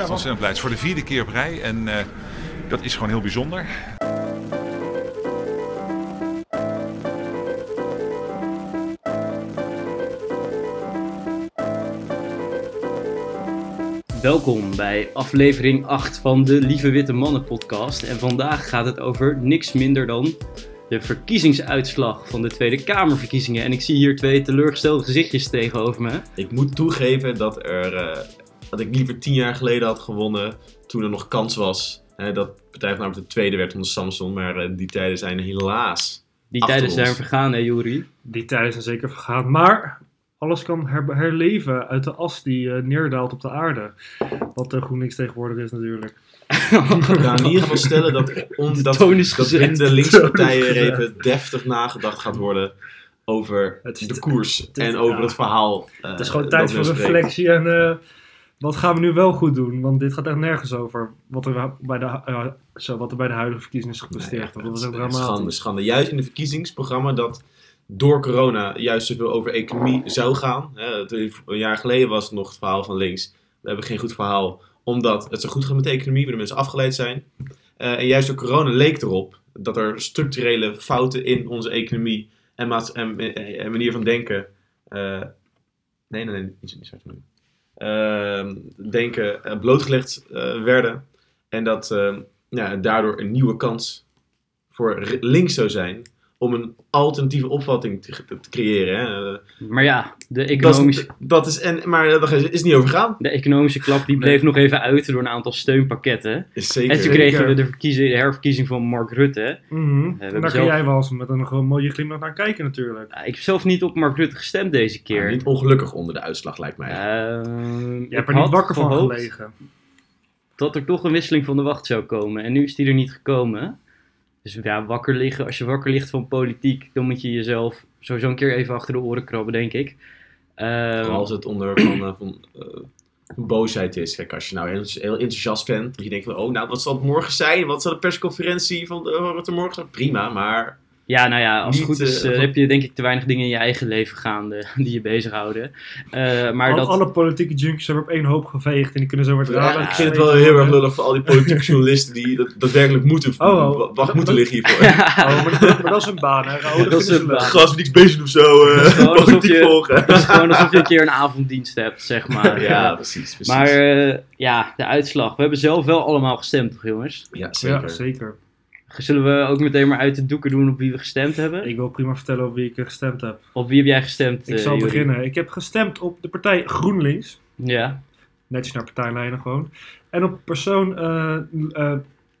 echt ontzettend blij. Het is voor de vierde keer op rij en eh, dat is gewoon heel bijzonder. Welkom bij aflevering 8 van de Lieve Witte Mannen podcast. En vandaag gaat het over niks minder dan de verkiezingsuitslag van de Tweede Kamerverkiezingen. En ik zie hier twee teleurgestelde gezichtjes tegenover me. Ik moet toegeven dat, er, eh, dat ik liever tien jaar geleden had gewonnen toen er nog kans was hè, dat Partij van de Arbeid de tweede werd onder Samson. Maar eh, die tijden zijn helaas Die Achter tijden zijn vergaan, hè Juri? Die tijden zijn zeker vergaan. Maar alles kan her- herleven uit de as die eh, neerdaalt op de aarde. Wat de GroenLinks tegenwoordig is natuurlijk. Ik kan in ieder geval stellen dat, on, dat, in de linkse partijen er even deftig nagedacht gaat worden over Het de koers en over ja. het verhaal. eh, Het is gewoon tijd voor reflectie en eh, wat gaan we nu wel goed doen? Want dit gaat echt nergens over wat er bij de, eh, zo, wat er bij de huidige verkiezingen is Nee, gepresteerd. echt, Want dat het ook is schande, schande. Juist in het verkiezingsprogramma dat door corona juist zoveel over economie zou gaan. Hè, een jaar geleden was het nog het verhaal van links. We hebben geen goed verhaal, omdat het zo goed gaat met de economie, waardoor mensen afgeleid zijn. Eh, en juist door corona leek erop dat er structurele fouten in onze economie en, maats- en, en manier van denken. eh, nee, nee, nee, niet, niet zo. Ehm, denken eh, blootgelegd eh, werden. En dat eh, ja, daardoor een nieuwe kans voor links zou zijn om een alternatieve opvatting te, creëren. Hè. Eh, Maar ja, de Dat economische, is, dat is, en, maar dat is, niet overgaan. de economische klap die bleef nog even uit door een aantal steunpakketten. Zeker. En toen kregen we de, verkiezing, de herverkiezing van Mark Rutte. Mhm. hebben En daar kun zelf- jij wel eens met een gewoon mooie glimlach naar kijken natuurlijk. Ja, ik heb zelf niet op Mark Rutte gestemd deze keer. niet ongelukkig onder de uitslag, lijkt mij. Ehm, Je ik hebt er niet wakker van gehoopt gelegen. Dat er toch een wisseling van de wacht zou komen. En nu is die er niet gekomen. Dus ja, wakker liggen. Als je wakker ligt van politiek, dan moet je jezelf sowieso een keer even achter de oren krabben, denk ik. Vooral als het onder van, eh, van eh, boosheid is. Kijk, als je nou heel, heel enthousiast bent, dat je denkt van, oh, nou, wat zal het morgen zijn? Wat zal de persconferentie van uh, wat er morgen zijn? Prima, maar ja, nou ja, als het goed is, eh, eh, heb je denk ik te weinig dingen in je eigen leven gaande die je bezighouden. Eh, maar Al- dat... Alle politieke junkies hebben op één hoop geveegd en die kunnen zo weer Ja, dralen. ik vind het wel heel erg lullig voor al die politieke journalisten die dat, daadwerkelijk moeten, Oh, oh. wa- wacht moeten liggen hiervoor. Oh, maar, dat- maar dat is een baan, hè? Raoul, Dat dat is een baan. Gast niks bezig of zo, eh, gewoon alsof politiek je- volgen. Het is gewoon alsof je een keer een avonddienst hebt, zeg maar. Ja, precies. precies. Maar eh, ja, de uitslag. We hebben zelf wel allemaal gestemd, toch jongens? ja, zeker. Ja, zeker. Zullen we ook meteen maar uit de doeken doen op wie we gestemd hebben? Ik wil prima vertellen op wie ik eh, gestemd heb. Op wie heb jij gestemd? Ik eh, zal beginnen. Ik heb gestemd op de partij GroenLinks. Ja. Netjes naar partijlijnen gewoon. En op persoon eh,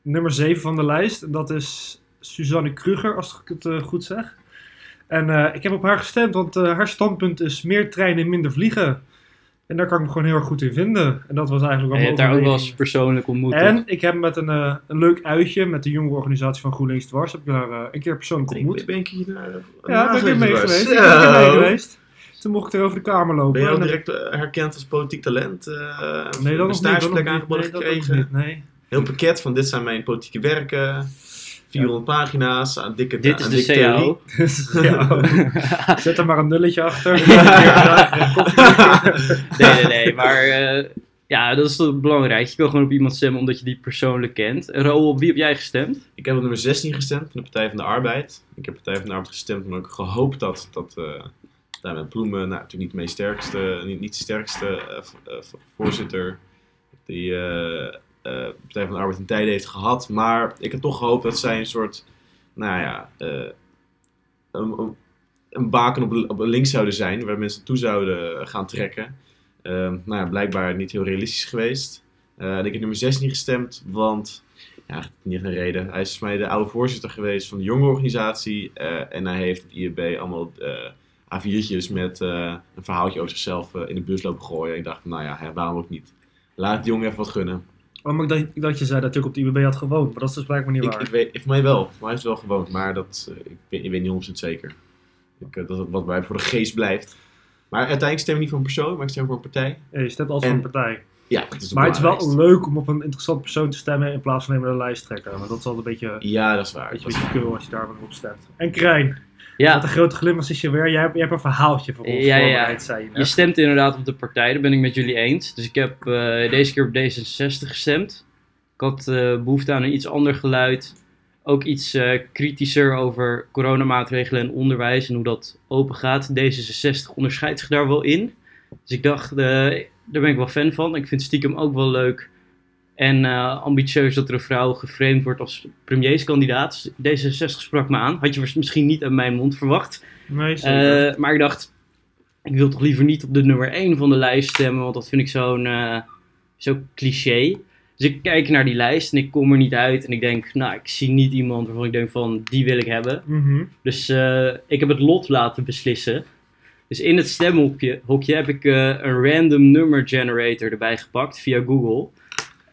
nummer 7 van de lijst. En dat is Suzanne Kruger, als ik het goed zeg. En ik heb op haar gestemd, want haar standpunt is meer treinen, minder vliegen. En daar kan ik me gewoon heel erg goed in vinden. En dat was eigenlijk En wel je hebt daar ook wel eens persoonlijk ontmoet. En ik heb met een, eh, een leuk uitje met de jonge organisatie van GroenLinks Dwars. Heb ik daar eh, een keer persoonlijk ontmoet. Ik ben ik hier naar Ja, ben ik er mee geweest. Ik ben er mee Zo. geweest. Toen mocht ik er over de kamer lopen. Ben je al En direct eh, herkend als politiek talent? eh Nee, dat een stageplek niet. aangeboden Nee, gekregen? niet. Nee. Heel pakket van dit zijn mijn politieke werken. 400 pagina's, aan dikke Dit is aan de. CAO. Zet er maar een nulletje achter. nee, nee, nee. Maar eh, ja, dat is toch belangrijk. Je kan gewoon op iemand stemmen omdat je die persoonlijk kent. Raoul, op wie heb jij gestemd? Ik heb op nummer 16 gestemd van de Partij van de Arbeid. Ik heb Partij van de Arbeid gestemd omdat ik gehoopt dat, dat eh daar met Bloemen, nou, natuurlijk niet de meest sterkste, niet, niet de sterkste eh, voorzitter die eh, de Partij van de Arbeid in tijden heeft gehad. Maar ik heb toch gehoopt dat zij een soort, nou ja, eh, een, een, baken op, op links zouden zijn, waar mensen toe zouden gaan trekken. Eh, nou ja, blijkbaar niet heel realistisch geweest. Eh, en ik heb nummer 16 gestemd, want ja, niet een reden. Hij is volgens mij de oude voorzitter geweest van de jonge organisatie. en hij heeft het IEB allemaal eh A4'tjes met een verhaaltje over zichzelf in de bus lopen gooien. Ik dacht, nou ja, waarom ook niet? Laat de jongen even wat gunnen. Oh, maar ik dacht, ik dacht je zei dat je ook op de IBB had gewoond. Maar dat is dus blijkbaar niet Ik, waar. ik weet, voor mij wel. Voor mij heeft het wel gewoond. Maar dat, eh, ik, weet, ik weet niet 100% zeker. Ik, eh, dat het wat bij voor de geest blijft. Maar uiteindelijk stem ik niet voor een persoon, maar ik stem voor een partij. Ja, je stemt altijd En- voor een partij. Ja, het is Maar het is wel leuk om op een interessant persoon te stemmen in plaats van even een lijst trekken. Want dat is altijd een beetje, Ja, dat is waar. beetje, is beetje kul als je daar maar op stemt. En Krijn. Ja, Met een grote glimlach is je weer. Jij hebt, jij hebt een verhaaltje voor ons Ja, ja, zei je je stemt inderdaad op de partij, daar ben ik met jullie eens. Dus ik heb eh, deze keer op D66 gestemd. Ik had eh, behoefte aan een iets ander geluid. Ook iets eh, kritischer over coronamaatregelen en onderwijs en hoe dat open gaat. D66 onderscheidt zich daar wel in. Dus ik dacht, daar ben ik wel fan van. Ik vind stiekem ook wel leuk en eh, ambitieus dat er een vrouw geframed wordt als premierskandidaat. D66 sprak me aan. Had je misschien niet uit mijn mond verwacht. Nee. Eh, maar ik dacht, ik wil toch liever niet op de nummer 1 van de lijst stemmen, want dat vind ik zo'n eh, zo cliché. Dus ik kijk naar die lijst en ik kom er niet uit en ik denk, nou, ik zie niet iemand waarvan ik denk van, die wil ik hebben. Mhm. Dus ik heb het lot laten beslissen. Dus in het stemhokje hokje heb ik een random number generator erbij gepakt via Google.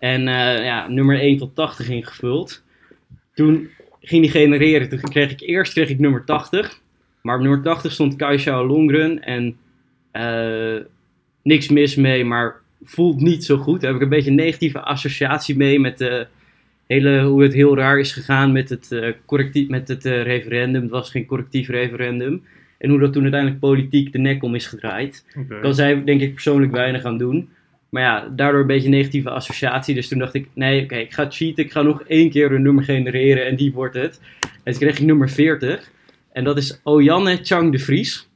En eh, ja, nummer 1 tot 80 ingevuld. Toen ging die genereren. Toen kreeg ik eerst kreeg ik nummer 80. Maar op nummer 80 stond Kaisha Longren. En eh, niks mis mee, maar voelt niet zo goed. Daar heb ik een beetje een negatieve associatie mee met de hele, hoe het heel raar is gegaan met het, eh, correctief, met het referendum. Het was geen correctief referendum. En hoe dat toen uiteindelijk politiek de nek om is gedraaid. Oké. Kan zij denk ik persoonlijk weinig aan doen. Maar ja, daardoor een beetje een negatieve associatie. Dus toen dacht ik, nee, oké, ik ga cheaten. Ik ga nog één keer een nummer genereren en die wordt het. En toen kreeg ik nummer 40. En dat is Ojanne Chang de Vries.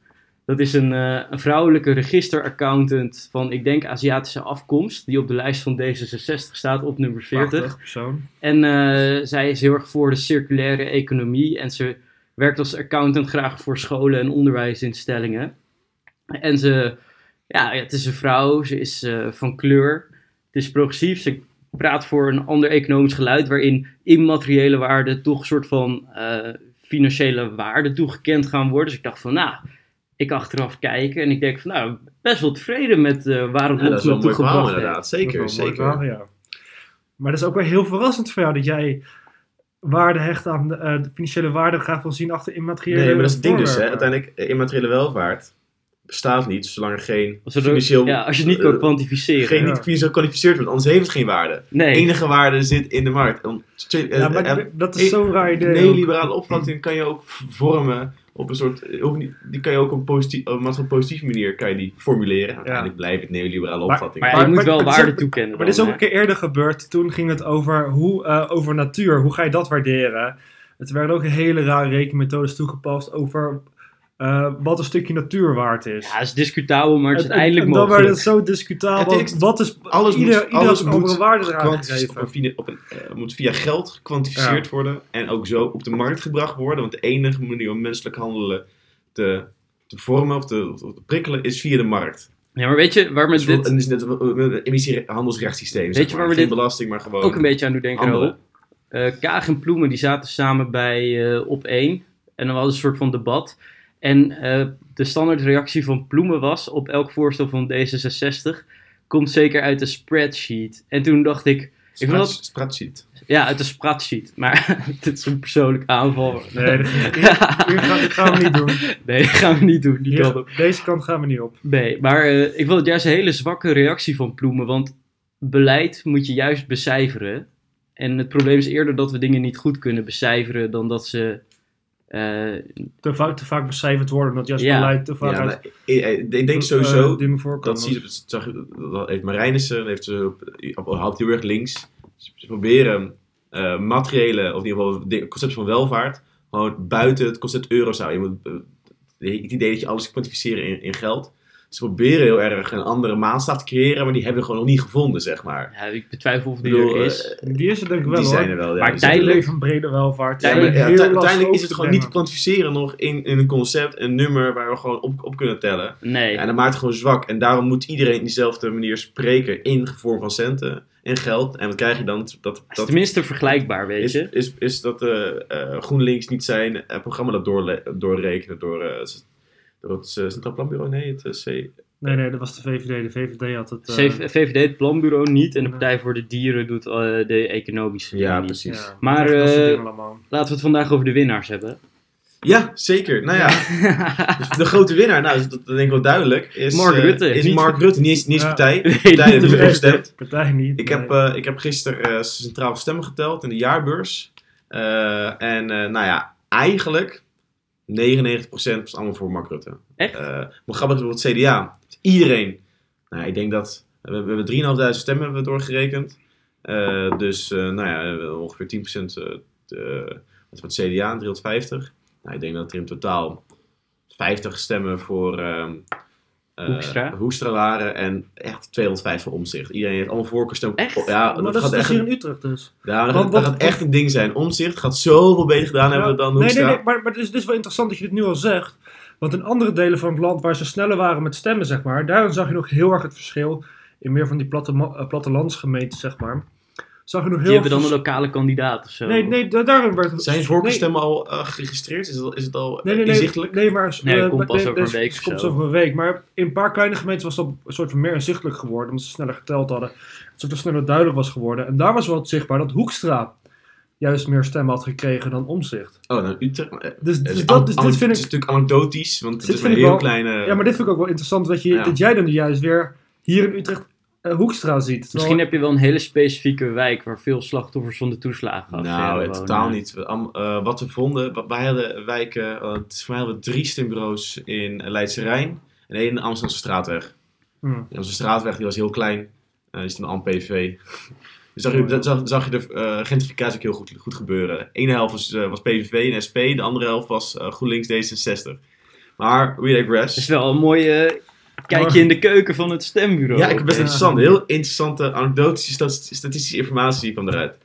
Dat is een, eh, een vrouwelijke registeraccountant van, ik denk, Aziatische afkomst. Die op de lijst van D66 staat op nummer 40. Prachtig persoon. En eh, zij is heel erg voor de circulaire economie. En ze werkt als accountant graag voor scholen en onderwijsinstellingen. En ze, ja, het is een vrouw, ze is eh, van kleur. Het is progressief, ze praat voor een ander economisch geluid... waarin immateriële waarden toch een soort van eh, financiële waarde toegekend gaan worden. Dus ik dacht van, nou, ik achteraf kijken en ik denk van, nou, best wel tevreden met eh, waar het Ja, dat is wel heeft. inderdaad. Dat is Zeker, wel zeker. verhaal, ja. Maar dat is ook wel heel verrassend voor jou dat jij waarde hecht aan de, eh, de financiële waarde graag wil zien achter immateriële Nee, maar dat is het ding dus. Hè. Uiteindelijk, immateriële welvaart bestaat niet zolang er geen er- financieel... ja, als je het niet kan eh, kwantificeren. geen Ja. niet financieel gekwalificeerd wordt, anders heeft het geen waarde. nee. enige waarde zit in de markt. En, eh, Ja, maar eh, dat is zo'n raar idee. neoliberale opvatting kan je ook vormen op een soort, die kan je ook op een, positief, op een maatschappelijk positieve manier kan je die formuleren. Uiteindelijk blijft het neoliberale opvatting. Maar ja, Maar- je moet maar- wel maar- waarde toekennen. Maar dit is ook een keer eerder gebeurd. Toen ging het over, hoe, eh, over natuur. Hoe ga je dat waarderen? Het werden ook hele rare rekenmethodes toegepast over eh, wat een stukje natuur waard is. Ja, het is discutabel, maar het is En- uiteindelijk en dan werd mogelijk. het zo discutabel. Het is- wat is alles ieder, moet, ieder alles moet waarde eraan op een, fina- op een, eh, moet via geld gekwantificeerd worden en ook zo op de markt gebracht worden. Want de enige manier om menselijk handelen te, te vormen of te, of te prikkelen is via de markt. Ja, maar weet je waar me Dus dit... dit En is net een emissiehandelsrechtssysteem. Weet je waar we dit belasting, maar gewoon ook een beetje aan doet denken? Eh, Kaag en Ploemen die zaten samen bij eh, Op 1 en dan was een soort van debat. En eh, de standaardreactie van Ploemen was op elk voorstel van D66 komt zeker uit de spreadsheet. En toen dacht ik, ik wil dat, Spreadsheet. ja, uit de spreadsheet. Maar dit is een persoonlijk aanval. Nee, dat- gaan, we niet doen. nee, dat gaan we niet doen. Die kant Hier, op. deze kant gaan we niet op. Nee, maar eh, ik vond het juist een hele zwakke reactie van Ploemen. Want beleid moet je juist becijferen. En het probleem is eerder dat we dingen niet goed kunnen becijferen dan dat ze. Eh, Te vaak, te vaak becijferd worden. Dat juist Ja. beleid te vaak Ja, uit maar ik, ik denk eh, sowieso voorkomen. Dat zie je, dat zag, dat heeft Marijnissen, heeft ze op, op, heel erg links. Ze proberen eh, materiële, of in ieder geval het concept van welvaart, gewoon buiten het concept euro zou. Je moet, eh, het idee dat je alles kwantificeren in, in geld. Ze proberen heel erg een andere maatstaf te creëren, maar die hebben we gewoon nog niet gevonden, zeg maar. ja, ik betwijfel of die bedoel, er is. eh, Die is er denk ik wel die hoor. zijn er wel. Ja, Maar die zijn er tijdelijk- leven van brede welvaart. ja, maar, ja, uiteindelijk is het gewoon niet te kwantificeren nog in, in een concept, een nummer waar we gewoon op, op kunnen tellen. Nee. Ja, en dat maakt het gewoon zwak. En daarom moet iedereen op diezelfde manier spreken in vorm van centen en geld. En wat krijg je dan? Dat, Het is dat tenminste vergelijkbaar, weet is, je. is, is dat eh, eh, GroenLinks niet zijn programma dat doorle- doorrekenen door, eh, s- door het eh, Centraal Planbureau? Nee, het eh, C. Nee, nee, dat was de VVD. De VVD had het... eh, CV VVD, het planbureau niet. En de. Partij voor de Dieren doet eh, de economische Ja, niet. precies. ja, Maar, dat eh. Laten we het vandaag over de winnaars hebben. Ja, zeker. Nou ja, dus de grote winnaar, nou, dat, dat denk ik wel duidelijk, is, Mark eh, Rutte. is Niet- Mark Rutte. Niet eens, niet Ja. partij. Nee, partij niet heeft VVD. gestemd. Partij niet. Ik nee. heb, eh, ik heb gisteren eh, centraal stemmen geteld in de jaarbeurs. Eh, en eh, nou ja, eigenlijk 99% was allemaal voor Mark Rutte. Echt? Eh, maar grappig is bijvoorbeeld het CDA. Iedereen. Nou, ik denk dat... We, we hebben 3.500 stemmen hebben we doorgerekend. Eh, dus, eh, nou ja, ongeveer 10% eh, de- wat voor het CDA, 350. Nou, ik denk dat er in totaal 50 stemmen voor ehm eh, Hoekstra? Hoekstra waren en echt 205 voor omzicht. Iedereen heeft allemaal voorkeurstemmen. Echt? Ja, maar dat, dat is gaat dus echt, hier een- in Utrecht dus. ja, dat, Want dat wat- gaat echt een ding zijn. Omzicht gaat zoveel beter gedaan hebben dan nee, Hoekstra. nee, nee, maar, maar het, is, het is wel interessant dat je dit nu al zegt. Want in andere delen van het land waar ze sneller waren met stemmen, zeg maar, daar zag je nog heel erg het verschil. In meer van die platte, uh, plattelandsgemeenten, zeg maar. Zag je nog heel Die hebben dan een lokale kandidaat of zo. Nee, nee, da- daarom werd het... Zijn nee, voorkeurstemmen al eh, geregistreerd? Is het, al- is het al Nee, eh, nee, nee, inzichtelijk? nee, maar... Nee, eh, dat komt pas nee, over een week het of komt zo. over een week. Maar in een paar kleine gemeenten was dat een soort van meer inzichtelijk geworden. Omdat ze sneller geteld hadden. Het sneller duidelijk was geworden. En daar was wel het zichtbaar dat Hoekstra juist meer stemmen had gekregen dan Omzicht. Oh, nou, Utrecht. eh, Dus, dus, dat, dus dit vind Het is ik... natuurlijk anekdotisch, want het is een ik heel wel- kleine... Ja, maar dit vind ik ook wel interessant dat, je, Ja. dat jij dan juist weer hier in Utrecht Hoekstra ziet. Terwijl- Misschien heb je wel een hele specifieke wijk waar veel slachtoffers van de toeslagen Nou, het totaal niet. We- am- eh, wat we vonden, wij hadden wijken, uh, het is voor mij hadden we drie stembureaus in Leidse Rijn en één in de Amsterdamse straatweg. Hm. De Amsterdamse straatweg die was heel klein, eh die is dan PVV. Dus zag je, dat zag, zag je de eh, gentrificatie ook heel goed, goed gebeuren. De ene helft was, eh, was PVV en SP, de andere helft was eh, GroenLinks D66. Maar, we Het is digress. wel een mooie kijkje in de keuken van het stembureau. Ja, ik best interessant. Heel interessante anekdotische stat- statistische informatie kwam eruit.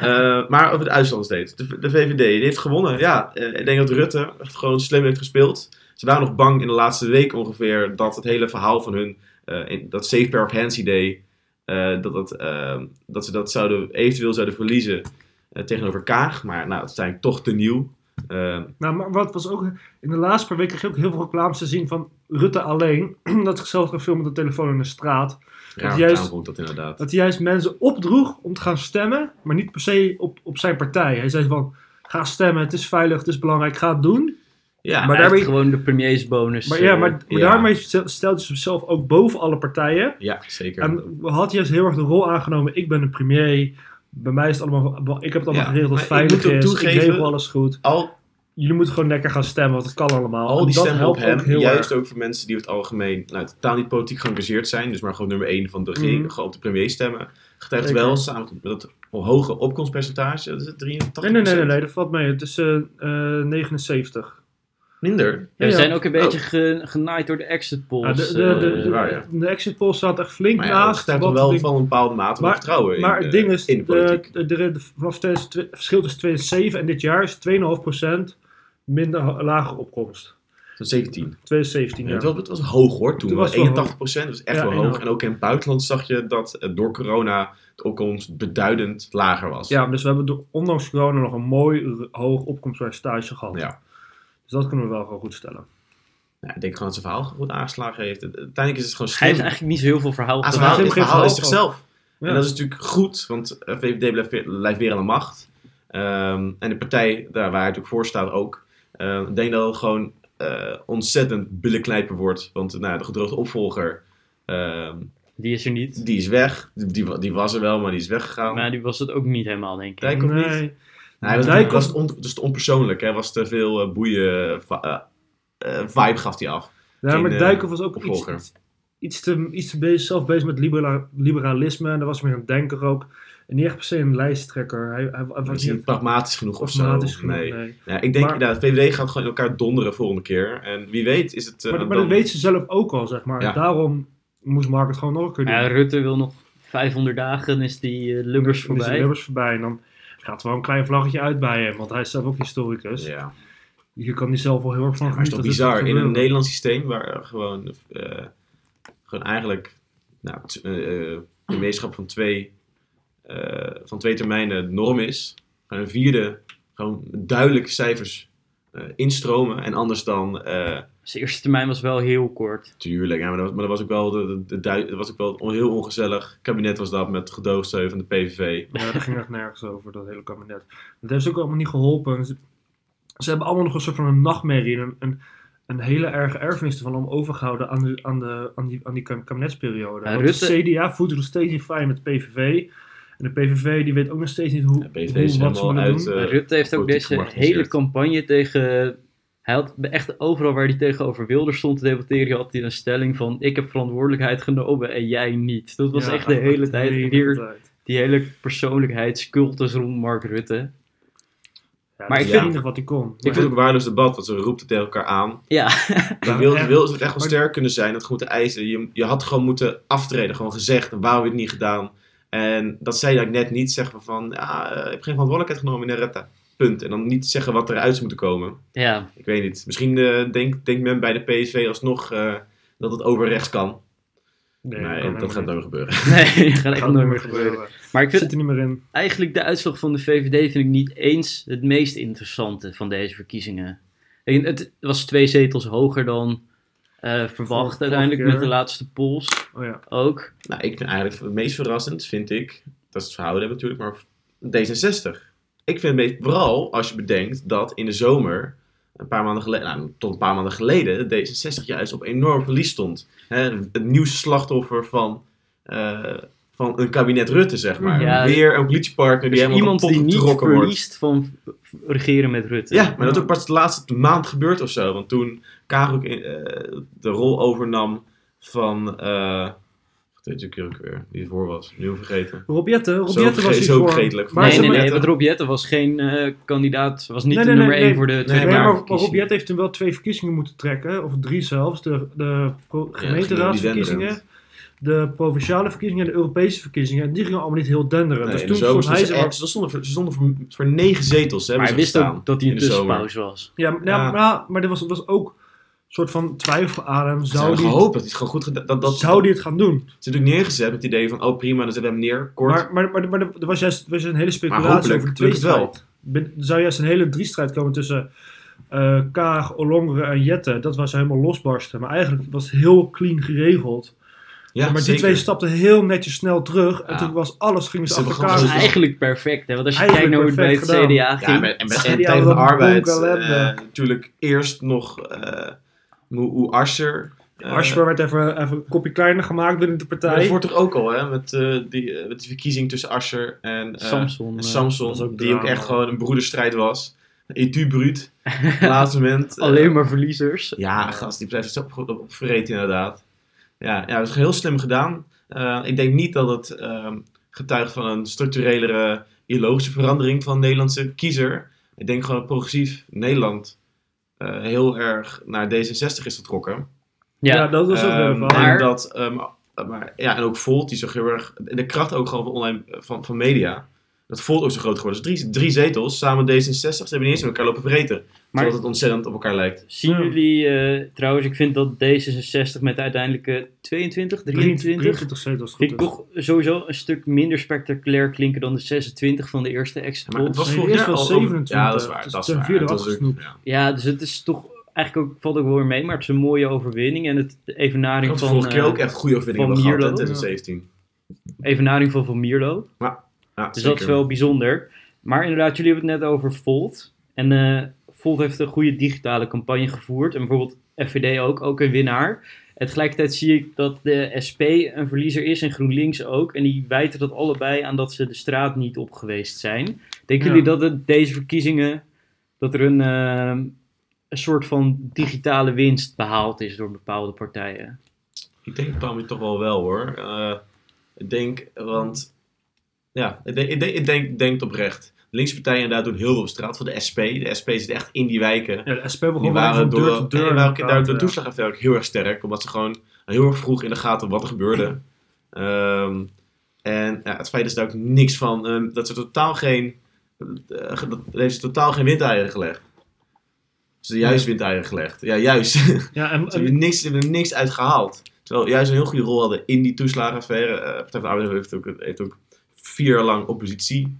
Eh, maar over de uitslag steeds. De, de VVD die heeft gewonnen. Ja, eh, ik denk dat Rutte echt gewoon slim heeft gespeeld. Ze waren nog bang in de laatste week ongeveer dat het hele verhaal van hun, in, dat Safe Pair of Hands idee, dat, dat, eh, dat ze dat zouden, eventueel zouden verliezen tegenover Kaag. Maar nou, het eigenlijk toch te nieuw. Eh, Nou, maar wat was ook... In de laatste paar weken kreeg je ook heel veel reclames te zien van Rutte alleen. dat zichzelf gaan filmen met de telefoon in de straat. juist- juist, dat inderdaad. Dat hij juist mensen opdroeg om te gaan stemmen. Maar niet per se op, op zijn partij. Hij zei van... Ga stemmen, het is veilig, het is belangrijk, ga het doen. Ja, maar daarbij- gewoon de premiersbonus. Maar ja, eh, maar, maar ja. daarmee stel- stelt hij zichzelf ook boven alle partijen. ja, zeker. En had hij juist heel erg de rol aangenomen. Ik ben een premier. Bij mij is het allemaal... Ik heb het allemaal Ja, geregeld dat maar het ik veilig ook is. Ik regel alles goed. Al, Jullie moeten gewoon lekker gaan stemmen, want het kan allemaal. Al die dat stemmen op hem, heel juist erg. ook voor mensen die over het algemeen nou, totaal niet politiek geëngageerd zijn, dus maar gewoon nummer 1 van de regering, Mhm. gewoon op de premier stemmen, getuigt Zeker. wel samen met dat hoge opkomstpercentage, dat is het 83%. Nee, nee, nee, nee, nee, dat valt mee. Het is eh, eh, 79. Minder. Ja, we Ja. zijn ook een beetje Oh. ge- genaaid door de exit Ja, polls. de, de, de, eh, de, waar, ja. de exit poll staat echt flink Maar ja, dat naast. wat toch wel die- van een bepaalde mate van Maar- vertrouwen in, maar het ding is, in de politiek. vanaf 2000 het verschil tussen 2007 en dit jaar is 2,5% minder lage opkomst. Tot 17. 2017, Ja, het, was, het was hoog hoor, toen, Toen was was het wel 81% dat was echt Ja, wel hoog. enorm. En ook in het buitenland zag je dat eh, door corona de opkomst beduidend lager was. Ja, dus we hebben door, ondanks corona nog een mooi hoog opkomstpercentage gehad. Ja. Dus dat kunnen we wel gewoon goed stellen. Ja, ik denk gewoon dat zijn verhaal goed aangeslagen heeft. Uiteindelijk is het gewoon Hij slim. heeft eigenlijk niet zo heel veel verhaal Ah, zijn verhaal, verhaal is zichzelf. Ja. En dat is natuurlijk goed, want eh, VVD blijft weer, blijft weer aan de macht. Ehm, en de partij daar waar hij natuurlijk voor staat ook. Eh, ik denk dat het gewoon eh, ontzettend billenknijpen wordt. Want nou, de gedroogde opvolger, ehm, Die is er niet. die is weg. Die, die, die was er wel, maar die is weggegaan. Maar die was het ook niet helemaal, denk ik. Niet? Nee. Nou, hij was, Dijkhoff- was, on, dus te onpersoonlijk. Hij was te veel eh, boeien. eh, eh, vibe gaf hij af. Ja, Geen, maar Dijkhoff was ook opvolger. iets, iets te, iets te bezig, zelf bezig met libera- liberalisme. En dat was meer een denker ook. En niet echt per se een lijsttrekker. Hij, hij, hij Was niet pragmatisch genoeg of zo? nee. nee. Ja, ik denk, Maar- de VVD gaat gewoon in elkaar donderen volgende keer. En wie weet is het... eh, Maar, maar dan- dat weet ze zelf ook al, zeg maar. Ja. Daarom moest Mark het gewoon nog een keer doen. Ja, Rutte wil nog 500 dagen, is die eh, Lubbers Dan is voorbij. Lubbers voorbij. En dan gaat er wel een klein vlaggetje uit bij hem. Want hij is zelf ook historicus. Ja. Je kan die zelf wel heel erg van Maar het is toch dit bizar, in een Nederlands systeem waar er gewoon, eh, gewoon eigenlijk nou, eh, eh, premierschap van twee, eh, van twee termijnen norm is. Gewoon een vierde, gewoon duidelijke cijfers eh, instromen en anders dan, eh, Zijn eerste termijn was wel heel kort. tuurlijk, ja, maar, dat, was- maar dat was ook wel, de, de, de, dui- dat was ook wel een heel ongezellig kabinet was dat met gedoogsteun van de PVV. Ja, dat ging echt nergens over, dat hele kabinet. Dat heeft ze ook allemaal niet geholpen. Ze, ze hebben allemaal nog een soort van een nachtmerrie. Een, een, een hele erge erfenis ervan om overgehouden aan, de, aan, de, aan, die, aan die kabinetsperiode. Ja, Want Rutte- de CDA voelt nog steeds niet fijn met de PVV. En de PVV die weet ook nog steeds niet hoe, Ja, PVV hoe is wat ze willen uit, doen. eh, Maar Rutte heeft ook deze hele campagne tegen Hij had echt overal waar hij tegenover Wilders stond te debatteren, had hij een stelling van ik heb verantwoordelijkheid genomen en jij niet. Dat was Ja, echt de hele tijd hele weer tijd. die hele persoonlijkheidscultus rond Mark Rutte. Ja, Maar ik vind- nog wat hij kon. Ik vind het ook een waardeloos debat, want ze roept het tegen elkaar aan. Ja, Ja, wil, en- wil het echt wel sterk kunnen zijn, dat gewoon te eisen. Je, je had gewoon moeten aftreden, gewoon gezegd, waarom heb je het niet gedaan? En dat zei ik net niet, zeggen van, ja, eh, ik heb geen verantwoordelijkheid genomen in de retta. Punt. En dan niet zeggen wat eruit zou moeten komen. ja. Ik weet niet. Misschien eh, denkt denkt men bij de PSV alsnog eh, dat het over rechts kan. Nee, Nee, kan dat gaat nooit gebeuren. Nee, dat gaat echt nooit meer gebeuren. Maar ik Zit er niet meer in. eigenlijk de uitslag van de VVD vind ik niet eens het meest interessante van deze verkiezingen. Het was twee zetels hoger dan eh, verwacht uiteindelijk met de laatste polls Oh ja. ook. Nou, ik vind eigenlijk het meest verrassend, vind ik, dat is het verhouden natuurlijk, maar D66. Ik vind het meest, vooral als je bedenkt dat in de zomer, een paar maanden geleden, nou, tot een paar maanden geleden, D66 juist op enorm verlies stond. Hè, het nieuwste slachtoffer van, eh, van een kabinet Rutte, zeg maar. Ja. Weer een politiepartner die Dus helemaal iemand die niet getrokken wordt. verliest van regeren met Rutte. Ja, maar dat is ook pas de laatste maand gebeurd of zo. Want toen in, eh, de rol overnam van... eh wat heet je ook weer? Die ervoor was. Nu vergeten. Robjette, Robjette was zo hiervoor. vergetelijk. Maar nee, nee, nee, want Rob Jette was geen eh, kandidaat, was niet Nee, de nee, nummer nee, 1 nee. voor de Tweede Nee, maar, maar heeft toen wel twee verkiezingen moeten trekken, of drie zelfs. De, de Ja, gemeenteraadsverkiezingen, die de provinciale verkiezingen en de Europese verkiezingen. En die gingen allemaal niet heel denderen. Nee, dus toen stond hij stonden ze ze, stonden voor, ze stonden voor, voor negen zetels. Hè, Maar hij wist ook dat hij een de zomer. tussenpauze was. Ja, maar- Ja. ja, maar, maar er was, was ook een soort van twijfel aan hem. Zou die, gehoopt dat hij het gewoon goed gedaan dat, dat, zou die het gaan doen? Ze hebben natuurlijk neergezet met het idee van, oh prima, dan zetten we hem neer, kort. Maar, maar, maar, maar er was juist, er was een hele speculatie over de lukt het wel. tweestrijd. Er zou juist een hele driestrijd komen tussen eh Kaag, Ollongren en Jette. Dat was helemaal losbarsten. Maar eigenlijk was het heel clean geregeld. Ja, maar die twee stapten heel netjes snel terug. En Ja. toen was alles, achter hebben elkaar Dat is eigenlijk perfect, hè? Want als je Eigenlijk kijkt naar hoe het bij het gedaan. CDA ging. Ja, en, die tegen de arbeid. eh, natuurlijk eerst nog eh hoe, Asscher. eh, Asper werd even, even een kopje kleiner gemaakt binnen de maar partij. dat wordt toch ook al, hè? Met, eh, die, eh, met die verkiezing tussen Asscher en, eh, Samson. en eh, Samson. ook die ook echt gewoon een broederstrijd was. Etu bruut. Laatste moment. eh, Alleen maar verliezers. Ja, gast, die blijft zo op, op inderdaad. Ja, ja, dat is heel slim gedaan. Eh, ik denk niet dat het ehm, getuigt van een structurelere ideologische verandering van de Nederlandse kiezer. Ik denk gewoon dat progressief Nederland eh, heel erg naar D66 is vertrokken. ja. Ja, dat was ook relevant. maar- En dat, ehm, maar, ja, en ook Volt, die zo heel erg, de kracht ook gewoon van online, van, van media. Dat Volt ook zo groot geworden. Dus drie, drie zetels, samen D66, ze hebben niet eens met elkaar lopen verreten. Maar- Zodat het ontzettend op elkaar lijkt. Zien jullie eh, trouwens, ik vind dat D66 met de uiteindelijke 22, 23, 23 zetels. vind Goed ik is. toch sowieso een stuk minder spectaculair klinken dan de 26 van de eerste exit Maar het was vorig eerst jaar al over- 27, Ja, dat is waar. dus Dat is ten waar. vierde Het was ook- afgesnoept. ja. Ja, dus het is toch eigenlijk ook, valt ook wel weer mee, maar het is een mooie overwinning. En het evenaring had van, vorige keer eh, ook echt goede overwinningen van gehad hè, in Mierlo. 2017. evenaring van Van Mierlo. Ja, Dus dat is wel bijzonder. Maar inderdaad, jullie hebben het net over Volt. En eh Volt heeft een goede digitale campagne gevoerd. En bijvoorbeeld FVD ook, ook een winnaar. En tegelijkertijd zie ik dat de SP een verliezer is en GroenLinks ook. En die wijten dat allebei aan dat ze de straat niet op geweest zijn. Denken Ja. jullie dat het, deze verkiezingen, dat er een, eh, een soort van digitale winst behaald is door bepaalde partijen? Ik denk Tommy toch wel wel hoor. Eh, ik denk, want ja, ik denk, ik denk, ik denk, oprecht. De linkse partijen inderdaad doen heel veel op straat voor de SP. De SP zit echt in die wijken. Ja, de SP begon waren door, deur deur. die waren daar de toeslagaffaire ook heel erg sterk. Omdat ze gewoon heel erg vroeg in de gaten wat er gebeurde. Ehm, en ja, het feit is daar ook niks van. ehm, dat ze totaal geen. eh, dat heeft ze totaal geen windeieren gelegd. Ze hebben juist windeieren gelegd. Ja, juist. ze Ja, en, en- hebben, niks, ze hebben er niks uit gehaald. Terwijl juist een heel goede rol hadden in die toeslagenaffaire. Eh Partij van de Arbeid heeft ook, heeft ook vier jaar lang oppositie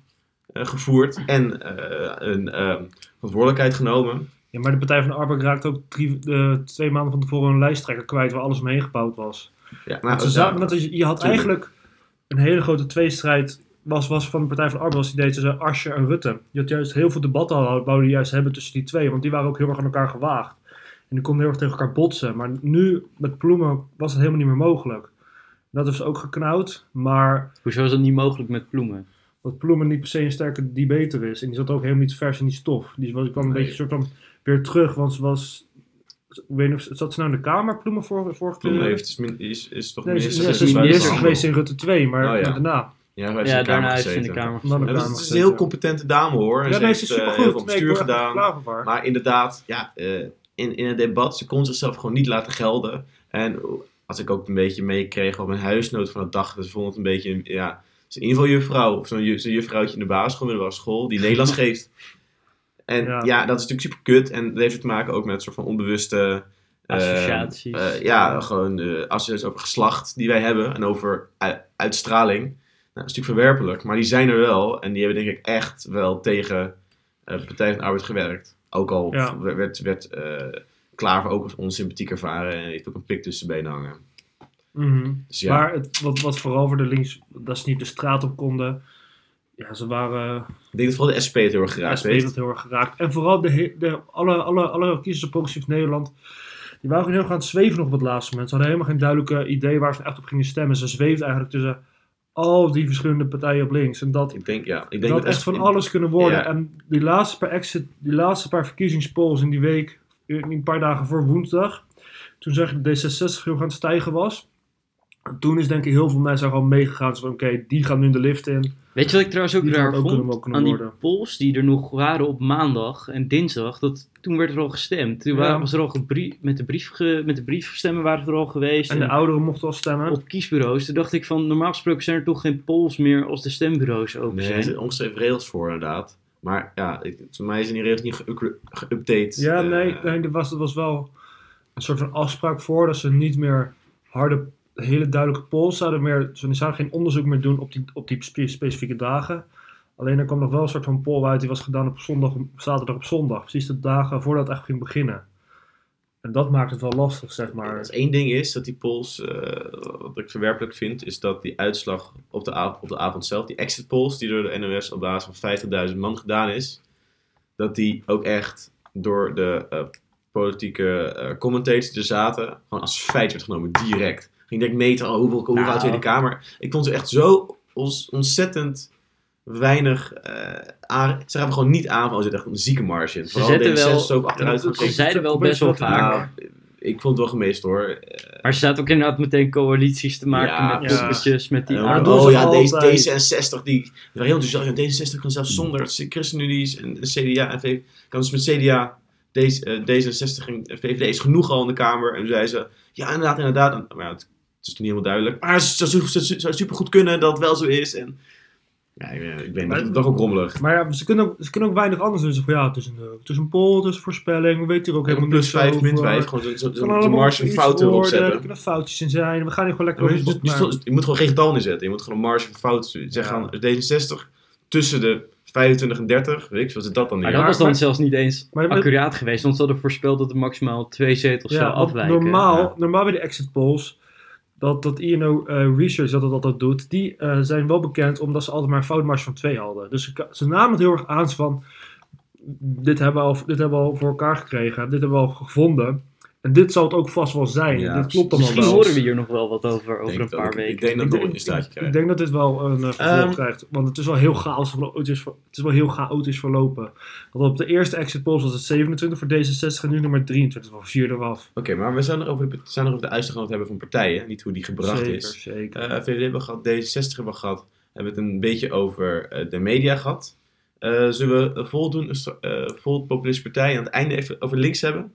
eh, gevoerd. En eh, een ehm, verantwoordelijkheid genomen. ja, maar de Partij van de Arbeid raakte ook drie, eh, twee maanden van tevoren een lijsttrekker kwijt waar alles omheen gebouwd was. Ja, Want ze ja, zaten, is, je had tuurlijk. eigenlijk een hele grote tweestrijd was, was van de Partij van de Arbeid, was die deed tussen Asscher en Rutte. Je had juist heel veel debatten al, wouden juist hebben tussen die twee, want die waren ook heel erg aan elkaar gewaagd. En die konden heel erg tegen elkaar botsen. Maar nu, met Ploemen, was het helemaal niet meer mogelijk. Dat heeft ze ook geknauwd, maar Hoezo is dat niet mogelijk met Ploemen? dat Ploemen niet per se een sterke debater is. En die zat ook helemaal niet vers in die stof. Die was, kwam een Nee. beetje soort van weer terug, want ze was... Ik weet niet of zat ze nou in de Kamer, Ploemen, voor, vorige Ploemen keer? heeft, is, min- is, is toch Nee, ze, minister ze is bij minister geweest in. Rutte 2, maar Oh, ja. daarna. Ja, hij heeft in Ja, de Kamer daarna heeft ze in de gezeten. Kamer Ja, Kamer het is een heel gezeten. competente dame hoor. En Ja, ze nee, heeft, ze is eh, supergoed. heel veel Nee, bestuur echt gedaan. Maar inderdaad, ja, eh, in, in het debat, ze kon zichzelf gewoon niet laten gelden. En als ik ook een beetje meekreeg op mijn huisnoot van de dag, ze vond het een beetje, ja, ze is in ieder geval juffrouw, of zo'n zo'n juffrouwtje in de basisschool, middelbare school, die Nederlands geeft. En Ja. ja. dat is natuurlijk super kut. En dat heeft te maken ook met een soort van onbewuste... eh, Associaties. eh, ja, gewoon eh associaties over geslacht die wij hebben en over uitstraling. Nou, dat is natuurlijk verwerpelijk, maar die zijn er wel. En die hebben denk ik echt wel tegen eh, de Partij van de Arbeid gewerkt. Ook al Ja. werd, werd Klaver ook als onsympathiek ervaren en heeft ook een pik tussen de benen hangen. Mhm. Dus ja, Maar het, wat, wat vooral voor de links, dat ze niet de straat op konden. Ja, ze waren ik denk dat vooral de SP het heel erg geraakt SP heeft heeft. het heel erg geraakt. En vooral de, de, alle, alle, alle kiezers op Progressief Nederland. Die waren heel erg aan het zweven nog op het laatste moment. Ze hadden helemaal geen duidelijke idee waar ze echt op gingen stemmen. Ze zweefden eigenlijk tussen al die verschillende partijen op links. En dat, Ik denk, ja, ik dat denk had echt van alles kunnen worden. Ja. En die laatste paar exit, die laatste paar verkiezingspolls in die week, een paar dagen voor woensdag, toen zag je dat D66 heel aan het stijgen was. En toen is denk ik heel veel mensen gewoon meegegaan. Zo van, oké, die gaan nu de lift in. Weet je wat ik trouwens ook Die raar ook vond? kunnen- ook kunnen Aan die polls die er nog waren op maandag en dinsdag, dat, toen werd er al gestemd. Toen Ja. waren, was er al met, de brief ge- met de briefstemmen waren er al geweest. En de en ouderen mochten al stemmen. op kiesbureaus. Toen dacht ik van, normaal gesproken zijn er toch geen polls meer als de stembureaus open Nee, er zijn. zitten ongeschreven regels voor inderdaad. Maar ja, ik, voor mij zijn die regels niet geüp- geüpdate. Ja, eh, nee, nee er, was, er was wel een soort van afspraak voor dat ze niet meer harde, hele duidelijke polls zouden meer, ze zouden geen onderzoek meer doen op die, op die spe- specifieke dagen. Alleen er kwam nog wel een soort van poll uit die was gedaan op zondag, zaterdag op zondag. Precies de dagen voordat het echt ging beginnen. En dat maakt het wel lastig, zeg maar. Als één ding is dat die polls, eh, wat ik verwerpelijk vind, is dat die uitslag op de, av- op de avond zelf, die exit polls die door de NOS op basis van 50.000 man gedaan is, dat die ook echt door de eh, politieke eh commentators die er zaten, gewoon als feit werd genomen, direct. Ging denk meten, oh, hoeveel, hoeveel Nou. uit Tweede Kamer. Ik vond ze echt zo ons, ontzettend weinig eh. Ze gaven gewoon niet aan van, oh, er zit echt een zieke marge in. Ze Vooral zetten D66 wel- Ze gekeken. zeiden wel best wel vaak. Nou, ik vond het wel gemeest hoor. Maar ze zaten ook inderdaad meteen coalities te maken Ja, met ja. met die Ja, oh ze ja, deze, altijd. D66, die, die waren heel enthousiast. Ja, D66 kan zelfs zonder ChristenUnie en de CDA en VVD. Kan dus met CDA, deze, eh, D66 en VVD is genoeg al in de Kamer. En toen zei ze, ja inderdaad, inderdaad. En, maar ja, het, is niet helemaal duidelijk. Maar het zou, zou, zou, zou supergoed kunnen dat het wel zo is. En, ja, ik, weet- ik weet niet, toch ook rommelig. Maar ja, ze kunnen, ook, ze kunnen ook weinig anders doen. Ze zeggen van, ja, het is een, eh, het is een poll, het is een voorspelling, we weten hier ook helemaal plus niks 5, min over. 5, gewoon zo'n zo, marge fouten erop Er kunnen foutjes in zijn. We gaan hier gewoon lekker Ja, over je, boek, je- moet gewoon geen getal inzetten. Je moet gewoon een marge van fouten Zeg Ja. gaan D66 tussen de 25 en 30. Weet ik, wat is dat dan Maar dat was dan maar- zelfs niet eens maar- accuraat geweest, want ze hadden voorspeld dat er maximaal twee zetels zou afwijken. Normaal, ja. normaal bij de exit polls, dat, dat INO eh, Research dat het altijd doet, die eh, zijn wel bekend omdat ze altijd maar een foutmarge van 2 hadden. Dus ze, ze namen het heel erg aan van, dit hebben, we al, dit hebben we al voor elkaar gekregen, dit hebben we al gevonden. En dit zal het ook vast wel zijn. Ja, dit klopt allemaal Misschien wel. horen we hier nog wel wat over, over Denk een paar ook. weken. Ik denk dat Ik het nog denk- een staartje Ik krijgt. denk dat dit wel een eh, vervolg Ehm, krijgt. Want het is wel heel chaotisch, het is wel heel chaotisch verlopen. Want op de eerste exit polls was het 27 voor D66 en nu nummer 23 van vierde af. Oké, maar we zijn er over de, zijn er over de uitslag aan het hebben van partijen. Niet hoe die gebracht zeker, is. zeker. Eh, VVD hebben we gehad, D66 hebben we gehad. Hebben we het een beetje over eh, de media gehad. Eh, zullen we vol doen, eh vol populistische partij aan het einde even over links hebben?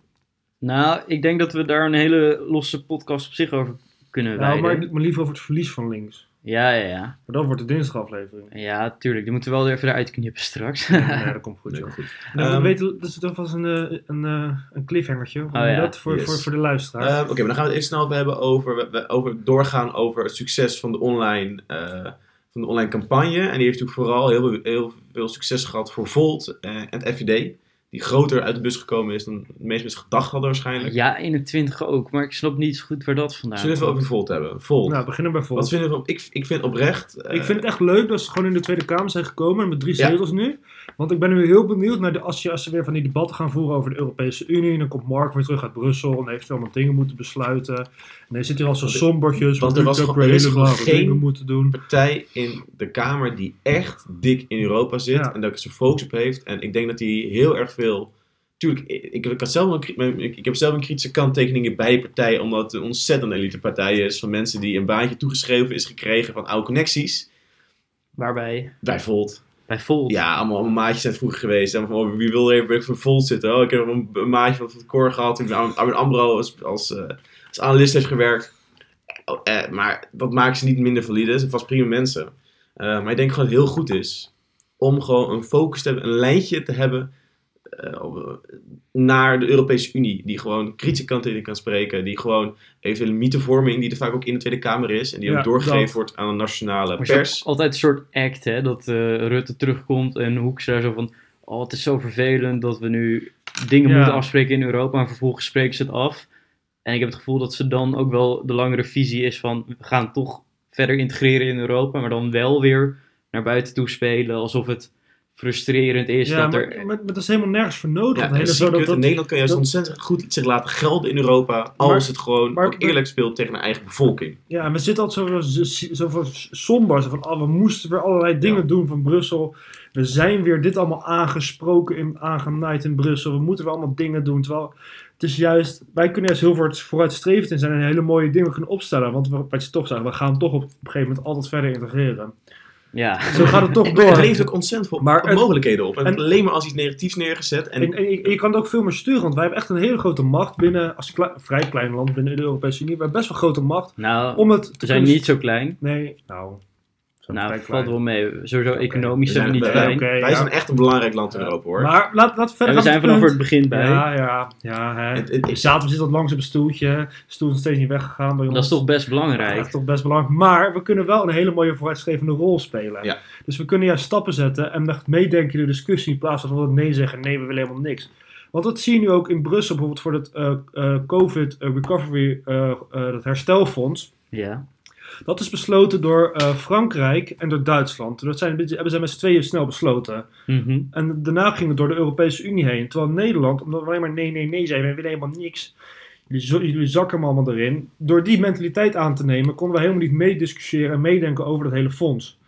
Nou, ik denk dat we daar een hele losse podcast op zich over kunnen nou, wijden. maar, maar liever over het verlies van links. Ja, ja, ja. Maar dat wordt de dinsdagaflevering. Ja, tuurlijk. Die moeten we wel even eruit knippen straks. nee, dat komt goed. Nee, joh. goed. Nou, we Ehm, weten, dat is toch vast een, eh, een, eh, een cliffhangertje. Je ja, dat voor, yes. voor, voor de luisteraar. Eh, Oké, maar dan gaan we het eerst snel even hebben over, we- over doorgaan over het succes van de online, eh, van de online campagne. En die heeft natuurlijk vooral heel, veel- heel veel succes gehad voor Volt eh, en het FVD. Die groter uit de bus gekomen is dan de meeste mensen gedacht hadden waarschijnlijk. Ja, 21 ook, maar ik snap niet zo goed waar dat vandaan Zullen we komt. over Volt hebben? Volt. Nou, beginnen bij Volt. Wat vinden we? Ik, ik vind oprecht. eh, Ik vind het echt leuk dat ze gewoon in de Tweede Kamer zijn gekomen met drie Ja. zetels nu. Want ik ben nu heel benieuwd naar de, als, je, als ze weer van die debatten gaan voeren over de Europese Unie. Dan komt Mark weer terug uit Brussel en heeft allemaal dingen moeten besluiten. En hij zit hier al zo sombertjes. want er was ook gewoon- er is gewoon geen- dingen moeten doen. partij in de Kamer die echt dik in Europa zit Ja. en dat zijn focus op heeft. En ik denk dat hij heel erg veel. Tuurlijk, ik, ik, had zelf een, ik, heb zelf een kritische kanttekening bij de partij, omdat het een ontzettend elite partij is van mensen die een baantje toegeschreven is gekregen van oude connecties. Waarbij, Bij Volt. Bij. Ja, allemaal, maatjes zijn vroeger geweest. En van, wie wil er even voor Volt zitten? Oh, ik heb een, een maatje van het Cor gehad. Ik ben Armin Ambro als, als, eh, als analist heeft gewerkt. Oh, eh, maar dat maakt ze niet minder valide. Ze vast prima mensen. Eh, maar ik denk gewoon dat het heel goed is om gewoon een focus te hebben, een lijntje te hebben naar de Europese Unie. Die gewoon kritische kanttekeningen kan spreken. Die gewoon eventuele mythevorming, die er vaak ook in de Tweede Kamer is. En die Ja, ook doorgegeven dat. wordt aan de nationale Maar pers. altijd een soort act, hè, dat eh, Rutte terugkomt en Hoekstra zo van... Oh, het is zo vervelend dat we nu dingen Ja. moeten afspreken in Europa en vervolgens spreken ze het af. En ik heb het gevoel dat ze dan ook wel de langere visie is van... We gaan toch verder integreren in Europa, maar dan wel weer naar buiten toe spelen alsof het frustrerend is Ja, dat maar, er... maar, maar dat is helemaal nergens voor nodig. Ja, Dat hele zo in Nederland kan juist dat- ontzettend goed zich laten gelden in Europa. Als Maar- het gewoon ook eerlijk speelt tegen de eigen bevolking. Ja, en we zitten altijd zo, zo, zo van somber. Zo van, oh, we moesten weer allerlei dingen Ja. doen van Brussel. We zijn weer dit allemaal aangesproken, in, aangenaaid in Brussel. We moeten weer allemaal dingen doen. Terwijl het is juist, wij kunnen juist heel voort- vooruitstrevend in zijn en hele mooie dingen kunnen opstellen. Want wat je toch zegt, we gaan toch op een gegeven moment altijd verder integreren. Ja, Zo gaat het toch door. het levert ook ontzettend veel Maar mogelijkheden op. En, en- alleen maar als iets negatiefs neergezet. En, En, en je, kan het ook veel meer sturen, want wij hebben echt een hele grote macht binnen, als vrij klein land binnen de Europese Unie. We hebben best wel grote macht nou, om het te we zijn niet zo klein. Nee, nou. Nou, vrij valt klein. wel mee. Sowieso economisch zijn we niet wij- klein. wij ja. zijn echt een belangrijk land in. Europa hoor. Maar laat, laat verder En we zijn vanaf het het begin bij. Ja, ja, ja. Hè. Het- het- We zaten, we zitten wat langs op een stoeltje. De stoel is nog steeds niet weggegaan bij ons. Dat is toch best Ja, belangrijk. dat is toch best belangrijk. Maar we kunnen wel een hele mooie vooruitstrevende rol spelen. Ja. Dus we kunnen juist stappen zetten en echt meedenken in de discussie in plaats van dat we nee zeggen. Nee, we willen helemaal niks. Want dat zie je nu ook in Brussel, bijvoorbeeld voor het eh, eh, COVID Recovery, eh, eh, dat herstelfonds. Ja. Dat is besloten door eh, Frankrijk en door Duitsland. Dat zijn, hebben zij met z'n tweeën snel besloten. Mhm. En daarna ging het door de Europese Unie heen. Terwijl Nederland, omdat we alleen maar nee, nee, nee zeiden, we willen helemaal niks. Jullie, jullie zakken hem allemaal erin. Door die mentaliteit aan te nemen, konden we helemaal niet meediscussiëren en meedenken over dat hele fonds.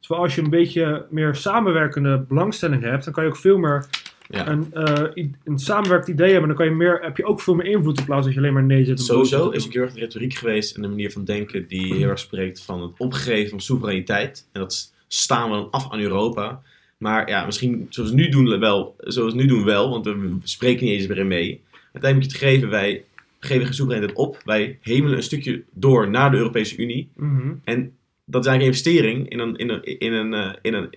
Terwijl als je een beetje meer samenwerkende belangstelling hebt, dan kan je ook veel meer Ja. een, eh, een samenwerkend idee hebben. Dan kan je meer, heb je ook veel meer invloed in plaats dat je alleen maar nee zit. en Sowieso is ook heel erg de retoriek geweest en de manier van denken die heel erg spreekt van het opgeven van soevereiniteit. En dat staan we dan af aan Europa. Maar ja, misschien zoals we nu doen wel, zoals we nu doen wel, want we spreken niet eens meer in mee. Uiteindelijk moet je het geven, wij geven geen soevereiniteit op. Wij hemelen een stukje door naar de Europese Unie. Mhm. En dat is eigenlijk een investering in een, in een, in een, eh, in een,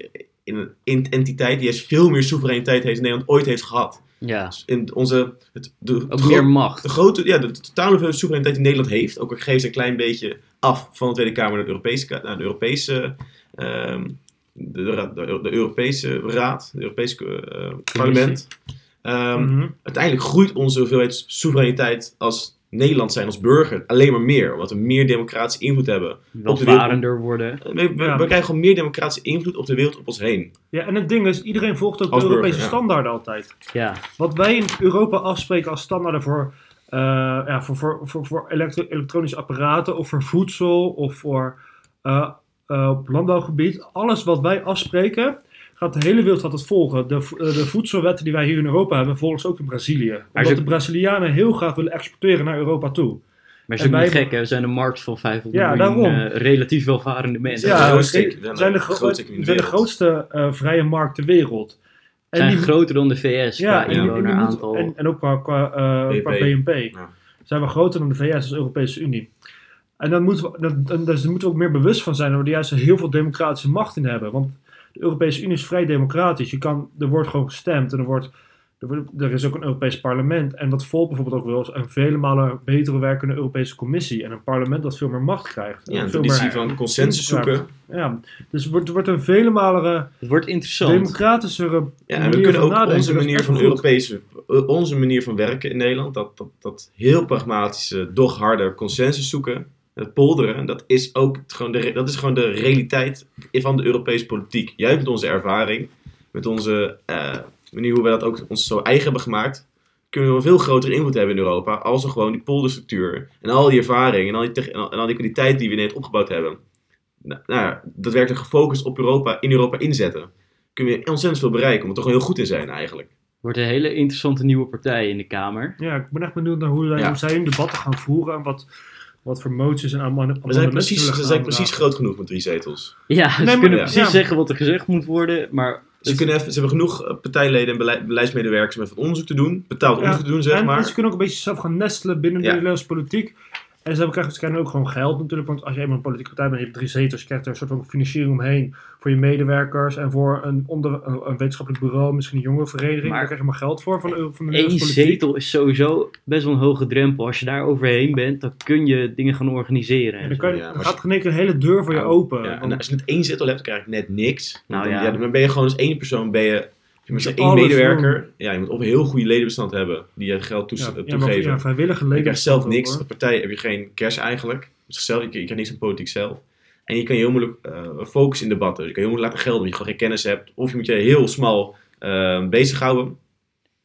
in een ent- entiteit die juist veel meer soevereiniteit heeft dan Nederland ooit heeft gehad. Ja. Dus in onze, het, de, Ook meer gro- macht. de grote, ja, de totale hoeveelheid soevereiniteit die Nederland heeft, ook al geeft ze een klein beetje af van de Tweede Kamer naar de Europese, naar de Europese, ehm, de, de, ra- de, de Europese Raad, het Europese eh, parlement. Ehm, Mhm. Uiteindelijk groeit onze hoeveelheid soevereiniteit als Nederland zijn, als burger, alleen maar meer. Omdat we meer democratische invloed hebben. Welvarender worden. We, we, Ja. we krijgen gewoon meer democratische invloed op de wereld om ons heen. Ja, en het ding is, iedereen volgt ook Als de burger, Europese ja. standaarden altijd. Ja. Wat wij in Europa afspreken als standaarden voor, eh, ja, voor, voor, voor, voor elektro- elektronische apparaten of voor voedsel of voor eh, eh, op landbouwgebied. Alles wat wij afspreken, gaat de hele wereld gaat het volgen. De, eh, de voedselwetten die wij hier in Europa hebben, volgen ze ook in Brazilië. Omdat ze- de Brazilianen heel graag willen exporteren naar Europa toe. Maar En ook niet gek, hè? We zijn een markt van 500 Ja, miljoen daarom. eh, relatief welvarende mensen. Ja, we zijn, zijn zijn de, gro- zijn de grootste eh, vrije markt ter wereld. We zijn die- groter dan de VS Ja, qua en, en, inwoneraantal. en, en ook qua, qua, eh, BNP. qua BNP. Ja. Zijn we groter dan de VS als Europese Unie. En dan moeten we, dan, dan, dus daar moeten we ook meer bewust van zijn dat we er juist heel veel democratische macht in hebben. Want de Europese Unie is vrij democratisch. Je kan, er wordt gewoon gestemd en er wordt Er, wordt- er is ook een Europees parlement. En dat volgt bijvoorbeeld ook wel eens een vele malen betere werkende Europese commissie. En een parlement dat veel meer macht krijgt. En Ja, een traditie meer- van consensus zoeken. Ja, dus het wordt, het wordt een vele malen Het wordt interessant. democratischere Ja, en manier we kunnen ook nadenken. onze is manier van goed. Europese, eh, onze manier van werken in Nederland, dat, dat, dat heel pragmatische, doch harde consensus zoeken, het polderen, dat is ook gewoon de, dat is gewoon de realiteit van de Europese politiek. Juist met onze ervaring, met onze eh, manier hoe we dat ook ons zo eigen hebben gemaakt, kunnen we een veel grotere invloed hebben in Europa als we gewoon die polderstructuur en al die ervaring en al die, en al, en al die kwaliteit die we net opgebouwd hebben, nou, nou ja, daadwerkelijk gefocust op Europa, in Europa inzetten. Kunnen we ontzettend veel bereiken, omdat we er gewoon heel goed in zijn eigenlijk. wordt een hele interessante nieuwe partij in de Kamer. Ja, ik ben echt benieuwd naar hoe, zij- Ja. hoe zij hun debatten gaan voeren. En wat, wat voor moties en amendementen We zijn ze precies, ze zijn precies groot genoeg met drie zetels. Ja, ze Nee, maar- kunnen ja. precies Ja. zeggen wat er gezegd moet worden, maar... Ze, kunnen even, ze hebben genoeg eh, partijleden en beleid- beleidsmedewerkers om even onderzoek te doen, betaald Ja, onderzoek te doen, zeg en, maar. en ze kunnen ook een beetje zelf gaan nestelen binnen de. Nederlandse politiek. En ze hebben, krijgen ook gewoon geld natuurlijk. Want als je eenmaal een politieke partij bent, je hebt drie zetels, je krijgt er een soort van financiering omheen. Voor je medewerkers en voor een, onder, een, een wetenschappelijk bureau, misschien een jongerenvereniging. Maar- Daar krijg je maar geld voor van, de- van de Eén zetel is sowieso best wel een hoge drempel. Als je daar overheen bent, dan kun je dingen gaan organiseren. En dan, kan je, Ja, dan maar gaat in één keer een hele deur voor je open. Ja, en als je net één zetel hebt, dan krijg je net niks. Nou dan, ja. ja, dan ben je gewoon als één persoon, ben je, je moet je één medewerker. Ja, je moet of een heel goede ledenbestand hebben, die je geld toes- ja, eh, ja, maar toegeven. ja, vrijwillige je leden. krijgt zelf niks. hoor. De partij heb je geen cash eigenlijk. Dus zichzelf, je, je krijgt niks van politiek zelf. En je kan je heel moeilijk eh, focussen in debatten. Dus je kan heel moeilijk laten gelden, omdat je gewoon geen kennis hebt. Of je moet je heel smal eh, bezighouden.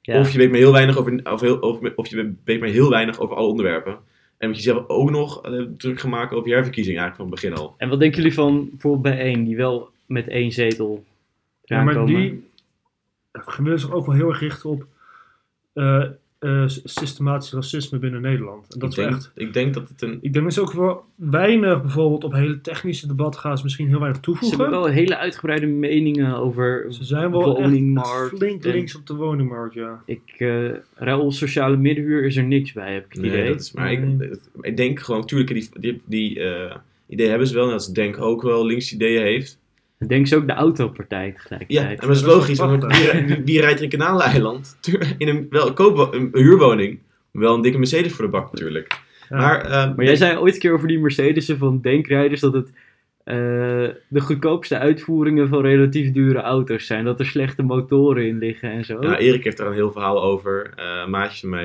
Ja. Of je weet maar heel weinig over, of, heel, of, of je weet maar heel weinig over alle onderwerpen. En moet je zelf ook nog druk gaan maken over je herverkiezing eigenlijk van het begin al. En wat denken jullie van bijvoorbeeld bij één, die wel met één zetel Ja, maar komen? die willen zich ook wel heel erg richten op eh, eh, systematisch racisme binnen Nederland. En dat ik, is denk, echt... ik denk dat het een... Ik denk dat ze ook wel weinig bijvoorbeeld op hele technische debatten gaan ze misschien heel weinig Ze toevoegen. hebben wel hele uitgebreide meningen over Ze zijn wel echt woningmarkt. flink en- links op de woningmarkt, ja. Ik, eh ruil sociale middenhuur is er niks bij, heb ik het Nee, idee. dat is, maar ik, Nee. ik denk gewoon, natuurlijk, die, die, die eh, ideeën hebben ze wel. En dat ze denk ook wel links ideeën heeft. Denk ze ook de autopartij Ja, tegelijkertijd. en dat is dat is logisch. Want wie, wie, rijdt in Kanaaleiland? In een, wel, koopwo- een huurwoning. Wel een dikke Mercedes voor de bak natuurlijk. Ja. Maar, eh, Maar jij zei ooit een keer over die Mercedes'en van denkrijders dat het eh, de goedkoopste uitvoeringen van relatief dure auto's zijn. Dat er slechte motoren in liggen en zo. Ja, Erik heeft daar een heel verhaal over, eh, een maatje van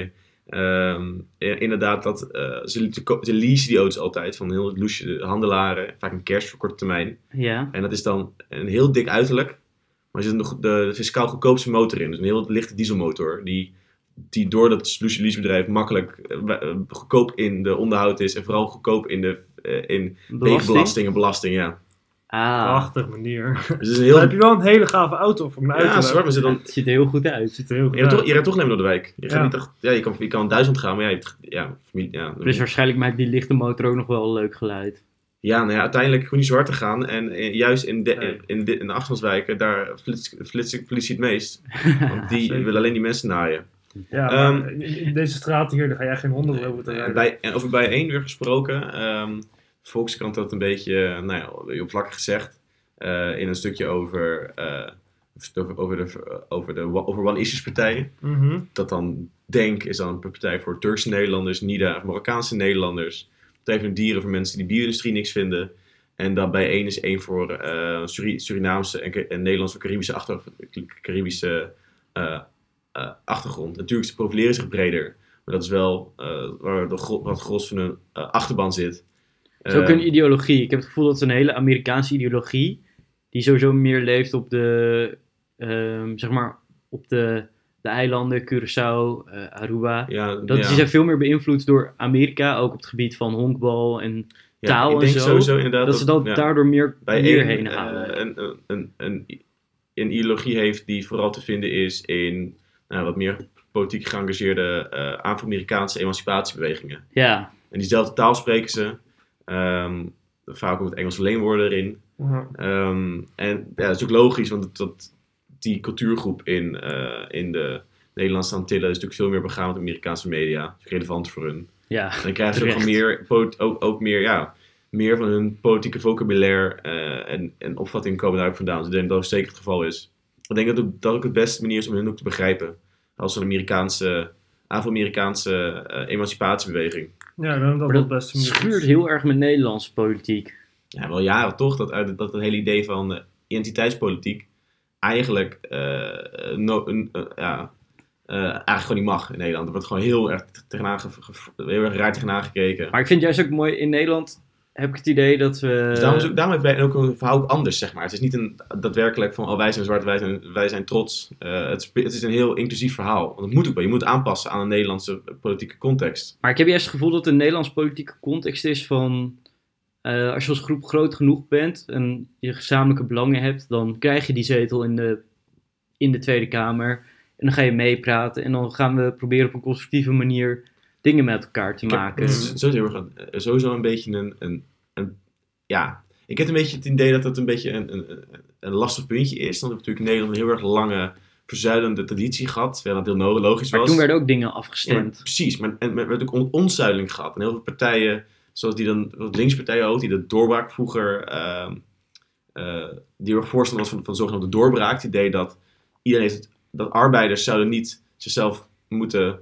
Ehm, inderdaad, dat, eh, ze, ze, leasen die auto's altijd van heel loesje handelaren, vaak een cash voor korte termijn. Ja. En dat is dan een heel dik uiterlijk, maar er zit nog de, de fiscaal goedkoopste motor in. Dus een heel lichte dieselmotor, die, die door dat loesje leasebedrijf makkelijk eh, eh, goedkoop in de onderhoud is en vooral goedkoop in de in Belasting? wegenbelasting en belasting, ja. Ah, Prachtig manier. Dus het is een Dan heel... heb je wel een hele gave auto voor een Ja, zwart, maar ze dan... het ziet er heel goed uit. ziet er heel goed Je rijdt toch, uit. je rijdt toch alleen maar door de wijk. Je, gaat Ja. niet echt, ja, je, kan, je kan duizend gaan, maar ja, je hebt, ja, familie, ja, Dus waarschijnlijk maakt die lichte motor ook nog wel een leuk geluid. ja, nou ja, uiteindelijk gewoon die zwart te gaan. En eh, juist in de, in, in de, in de daar flitst, flitst de politie het meest. Want die willen alleen die mensen naaien. Ja, maar in, in deze straten hier, daar ga jij geen honden over te En rijden. bij, en over bij één weer gesproken. ehm Volkskrant had een beetje, eh, nou ja, weer oppervlakkig gezegd. eh, in een stukje over, eh, over, over de, over de over One Issues partijen. Mhm. Dat dan Denk is dan een partij voor Turkse Nederlanders, NIDA Marokkaanse Nederlanders. Partij voor Dieren voor mensen die de bio-industrie niks vinden. En dan bij één is één voor Suri- Surinaamse en, en Nederlandse Caribische, achter, Caribische eh, achtergrond. Natuurlijk, ze profileren zich breder. Maar dat is wel waar de, wat gros van hun achterban zit. Het is ook een ideologie. Ik heb het gevoel dat het een hele Amerikaanse ideologie, die sowieso meer leeft op de, ehm, zeg maar, op de, de eilanden, Curaçao, eh, Aruba. ja, Dat ja. die zijn veel meer beïnvloed door Amerika, ook op het gebied van honkbal en Ja, taal ik en denk zo, sowieso inderdaad dat ze dat ja. daardoor meer bij één, halen. eh, een, een, een, een, een ideologie heeft die vooral te vinden is in nou, wat meer politiek geëngageerde eh Afro-Amerikaanse emancipatiebewegingen. ja, En diezelfde taal spreken ze. Ehm, vaak ook met Engelse leenwoorden erin. Ehm, en ja, dat is ook logisch, want dat, dat, die cultuurgroep in, eh, in de Nederlandse Antillen is natuurlijk veel meer begaan met Amerikaanse media. Dat is relevant voor hun. ja. En dan krijgen ze ook, meer, ook, ook meer, ja, meer van hun politieke vocabulaire eh, en, en opvatting komen daar ook vandaan. Dus ik denk dat dat zeker het geval is. Ik denk dat het, dat ook het beste manier is om hun ook te begrijpen. als een Amerikaanse, Afro-Amerikaanse eh, emancipatiebeweging. Ja, dan dat dat best schuurt heel erg met Nederlandse politiek. Ja, wel jaren toch, dat, uit- dat het hele idee van eh, identiteitspolitiek eigenlijk, eh, no- een- eh, ja, eh, eigenlijk gewoon niet mag in Nederland. Er wordt gewoon heel erg tegenaan, ge- ge- heel erg raar tegenaan gekeken. Maar ik vind juist ook mooi, in Nederland heb ik het idee dat we... Dus daarom is, ook, daarom heeft ook een verhaal anders, zeg maar. Het is niet een daadwerkelijk van, oh, wij zijn zwart, wij zijn, wij zijn trots. Eh, het, is, het is een heel inclusief verhaal. Want het moet ook wel. Je moet aanpassen aan een Nederlandse politieke context. Maar ik heb juist het gevoel dat de Nederlands politieke context is van... eh, als je als groep groot genoeg bent en je gezamenlijke belangen hebt, dan krijg je die zetel in de, in de Tweede Kamer. En dan ga je meepraten en dan gaan we proberen op een constructieve manier dingen met elkaar te heb- maken. het is sowieso, heel erg een- eh, sowieso een beetje een, een, een- Ja, ik heb een beetje het idee dat het een beetje een, een, een- lastig puntje is. Want we natuurlijk Nederland een heel erg lange verzuilende traditie gehad. Terwijl dat heel logisch Maar was. toen werden ook dingen Ja, maar afgestemd. precies, maar en, we hebben ook on- onzuiling gehad. En heel veel partijen, zoals die dan, wat linkspartijen ook, die de doorbraak vroeger, ehm eh die heel erg voorstander was van, van de zogenaamde doorbraak. Het idee dat iedereen dat arbeiders zouden niet zichzelf moeten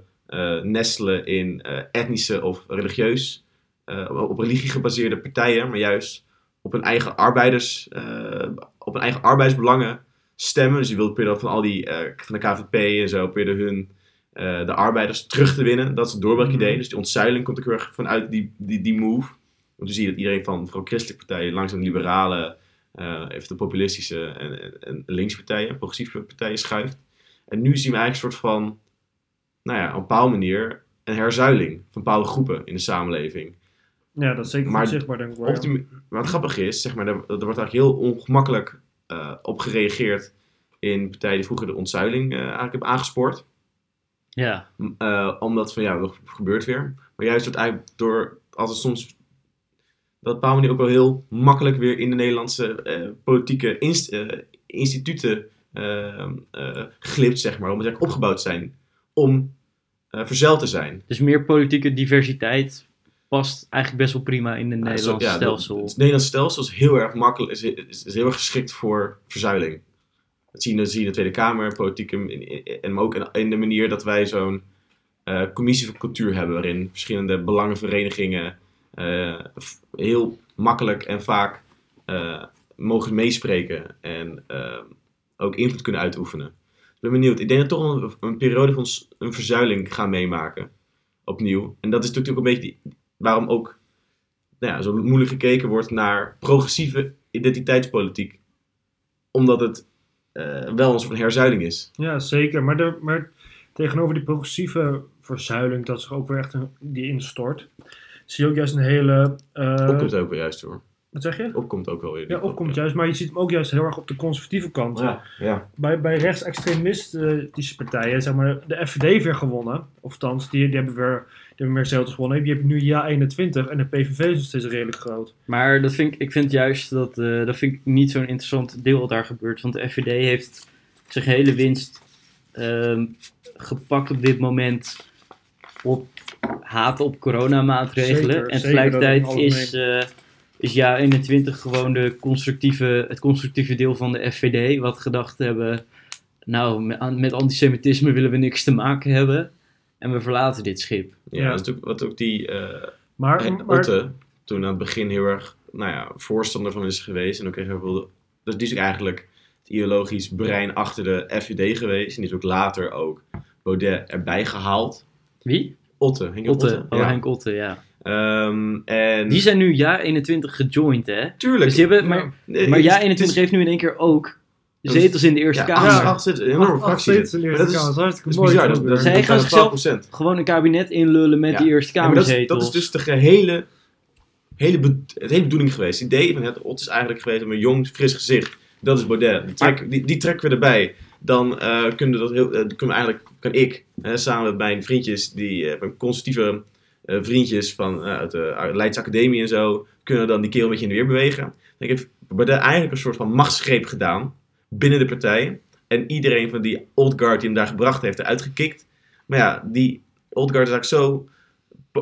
nestelen in eh, etnische of religieus, eh, op religie gebaseerde partijen, maar juist op hun eigen arbeiders, eh, op hun eigen arbeidsbelangen stemmen. Dus je wilt proberen van al die, eh, van de KVP en zo, proberen hun eh, de arbeiders terug te winnen. Dat is het doorbraakidee. Mhm. Dus die ontzuiling komt ook heel erg vanuit die, die, die move. Want dan zie je dat iedereen van vooral christelijke partijen, langzaam liberale, eh even de populistische en, en, en linkspartijen, progressieve partijen schuift. En nu zien we eigenlijk een soort van, nou ja, op een bepaalde manier een herzuiling van bepaalde groepen in de samenleving. Ja, dat is zeker Maar zichtbaar, denk ik wel. Maar wat grappig is, zeg maar, er, er wordt eigenlijk heel ongemakkelijk eh, op gereageerd in partijen die vroeger de ontzuiling eh, eigenlijk hebben aangespoord. Ja. Eh, omdat van ja, dat gebeurt weer. Maar juist wordt eigenlijk door, als het soms, dat op een bepaalde manier ook wel heel makkelijk weer in de Nederlandse eh, politieke inst- instituten glipt, zeg maar. Omdat ze eigenlijk opgebouwd zijn om eh verzeild te zijn. Dus meer politieke diversiteit past eigenlijk best wel prima in het Nederlandse ja, stelsel. Het Nederlandse stelsel is heel erg makkelijk, is, is, is heel erg geschikt voor verzuiling. Dat zie je, dat zie je in de Tweede Kamer, politiek en, en maar ook in, in de manier dat wij zo'n eh, commissie van cultuur hebben, waarin verschillende belangenverenigingen eh, heel makkelijk en vaak eh, mogen meespreken en ook invloed kunnen uitoefenen. Ik ben benieuwd. Ik denk dat we toch een, een periode van een verzuiling gaan meemaken. Opnieuw. En dat is natuurlijk ook een beetje die- waarom ook nou ja, zo moeilijk gekeken wordt naar progressieve identiteitspolitiek. Omdat het eh, wel een soort van herzuiling is. Ja, zeker. Maar, de, maar tegenover die progressieve verzuiling, dat zich ook weer echt een, die instort, zie je ook juist een hele... eh, Opkomt ook wel juist hoor. Wat zeg je? Opkomt ook wel weer. Ja, opkomt juist. Maar je ziet hem ook juist heel erg op de conservatieve kant. Ja, ja. Bij, bij rechtsextremistische partijen, zeg maar, de FVD heeft weer gewonnen. Of thans, die, die hebben weer, die hebben meer zetels gewonnen. Die hebben nu ja 21 en de PVV is nog steeds redelijk groot. Maar dat vind ik, ik vind juist dat, eh, dat vind ik niet zo'n interessant deel wat daar gebeurt. Want de FVD heeft zijn hele winst ehm, gepakt op dit moment op haat op coronamaatregelen. Zeker, en tegelijkertijd is, eh, is ja 21 gewoon de constructieve, het constructieve deel van de FVD. Wat gedacht hebben, nou met, met antisemitisme willen we niks te maken hebben. En we verlaten dit schip. Ja, Ja. dat is ook, wat ook die eh Maar, en maar Otte toen aan het begin heel erg nou ja, voorstander van is geweest. En ook echt heel veel, dus die is ook eigenlijk het ideologisch brein achter de FVD geweest. En die is ook later ook Baudet erbij gehaald. Wie? Otte, Henk Otte. Oh, ja. Henk Otte, ja. Ehm, en Die zijn nu ja 21 gejoind, hè? tuurlijk. Dus die hebben, Ja. maar, ja het 21 is- heeft nu in één keer ook zetels in de Eerste ja, Kamer. acht- acht zitten, een enorme fractie. in de Eerste dat is- Kamer. Dat is hartstikke mooi. bizar. Dat, dat, Zij gaan is zichzelf 12%. Gewoon een kabinet inlullen met Ja. die Eerste Ja, maar dat, is, Kamerzetels. dat is dus de gehele, hele, be- het hele bedoeling geweest. Het idee van het OT is eigenlijk geweest om een jong, fris gezicht. Dat is Baudet. Die, trek- die, die trekken we erbij. Dan eh, kunnen we dat heel, eh, kunnen we eigenlijk, kan ik, hè, samen met mijn vriendjes, die, eh, mijn conservatieve eh, vriendjes van eh, uit de uit Leidse Academie en zo, kunnen we dan die keel een beetje in de weer bewegen. Ik heb eigenlijk een soort van machtsgreep gedaan binnen de partij. En iedereen van die old guard die hem daar gebracht heeft, eruit gekikt. Maar ja, die old guard is eigenlijk zo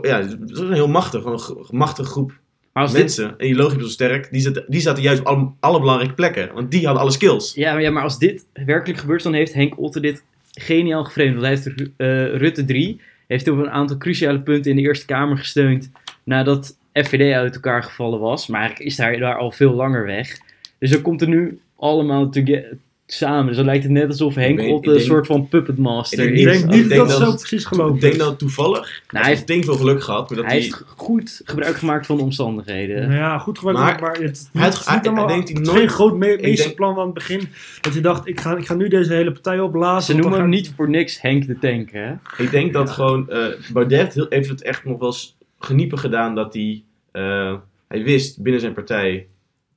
ja, het is een heel machtig, een machtige groep maar als dit, mensen. En die logisch zo sterk, die zaten, die zaten juist op alle, alle belangrijke plekken. Want die hadden alle skills. ja, maar ja, maar als dit werkelijk gebeurt, dan heeft Henk Otte dit geniaal geframed. Want hij heeft eh, Rutte 3 heeft op een aantal cruciale punten in de Eerste Kamer gesteund nadat FVD uit elkaar gevallen was. Maar eigenlijk is hij daar al veel langer weg. Dus dan komt er nu allemaal toge- samen. Dus dan lijkt het net alsof Henk ik een denk- soort van puppet master ik Ik is. denk ik niet denk dat dat het zo het- precies Ik gelopen denk is. dat toevallig, hij hij heeft- denk ik veel geluk gehad, maar dat Hij hij, heeft goed gebruik gemaakt van de omstandigheden. Nou ja, goed gebruikt, Maar maar, het is hij het is niet hij- allemaal, hij denkt hij het is nooit- geen groot me denk- meesterplan aan het begin. Dat je dacht, ik ga, ik ga nu deze hele partij opblazen. Ze noemen hem niet voor niks Henk de Tank, hè? ik denk dat gewoon, eh Baudet heel- heeft het echt nog wel eens geniepen gedaan dat hij, eh, hij wist binnen zijn partij,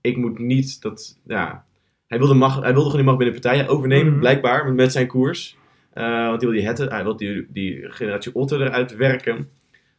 ik moet niet dat, ja, hij wilde, mag, hij wilde gewoon die macht binnen de partij overnemen, Mhm. blijkbaar, met- zijn koers. Eh, want hij wilde die, hette, hij wilde die, die generatie Otte eruit werken.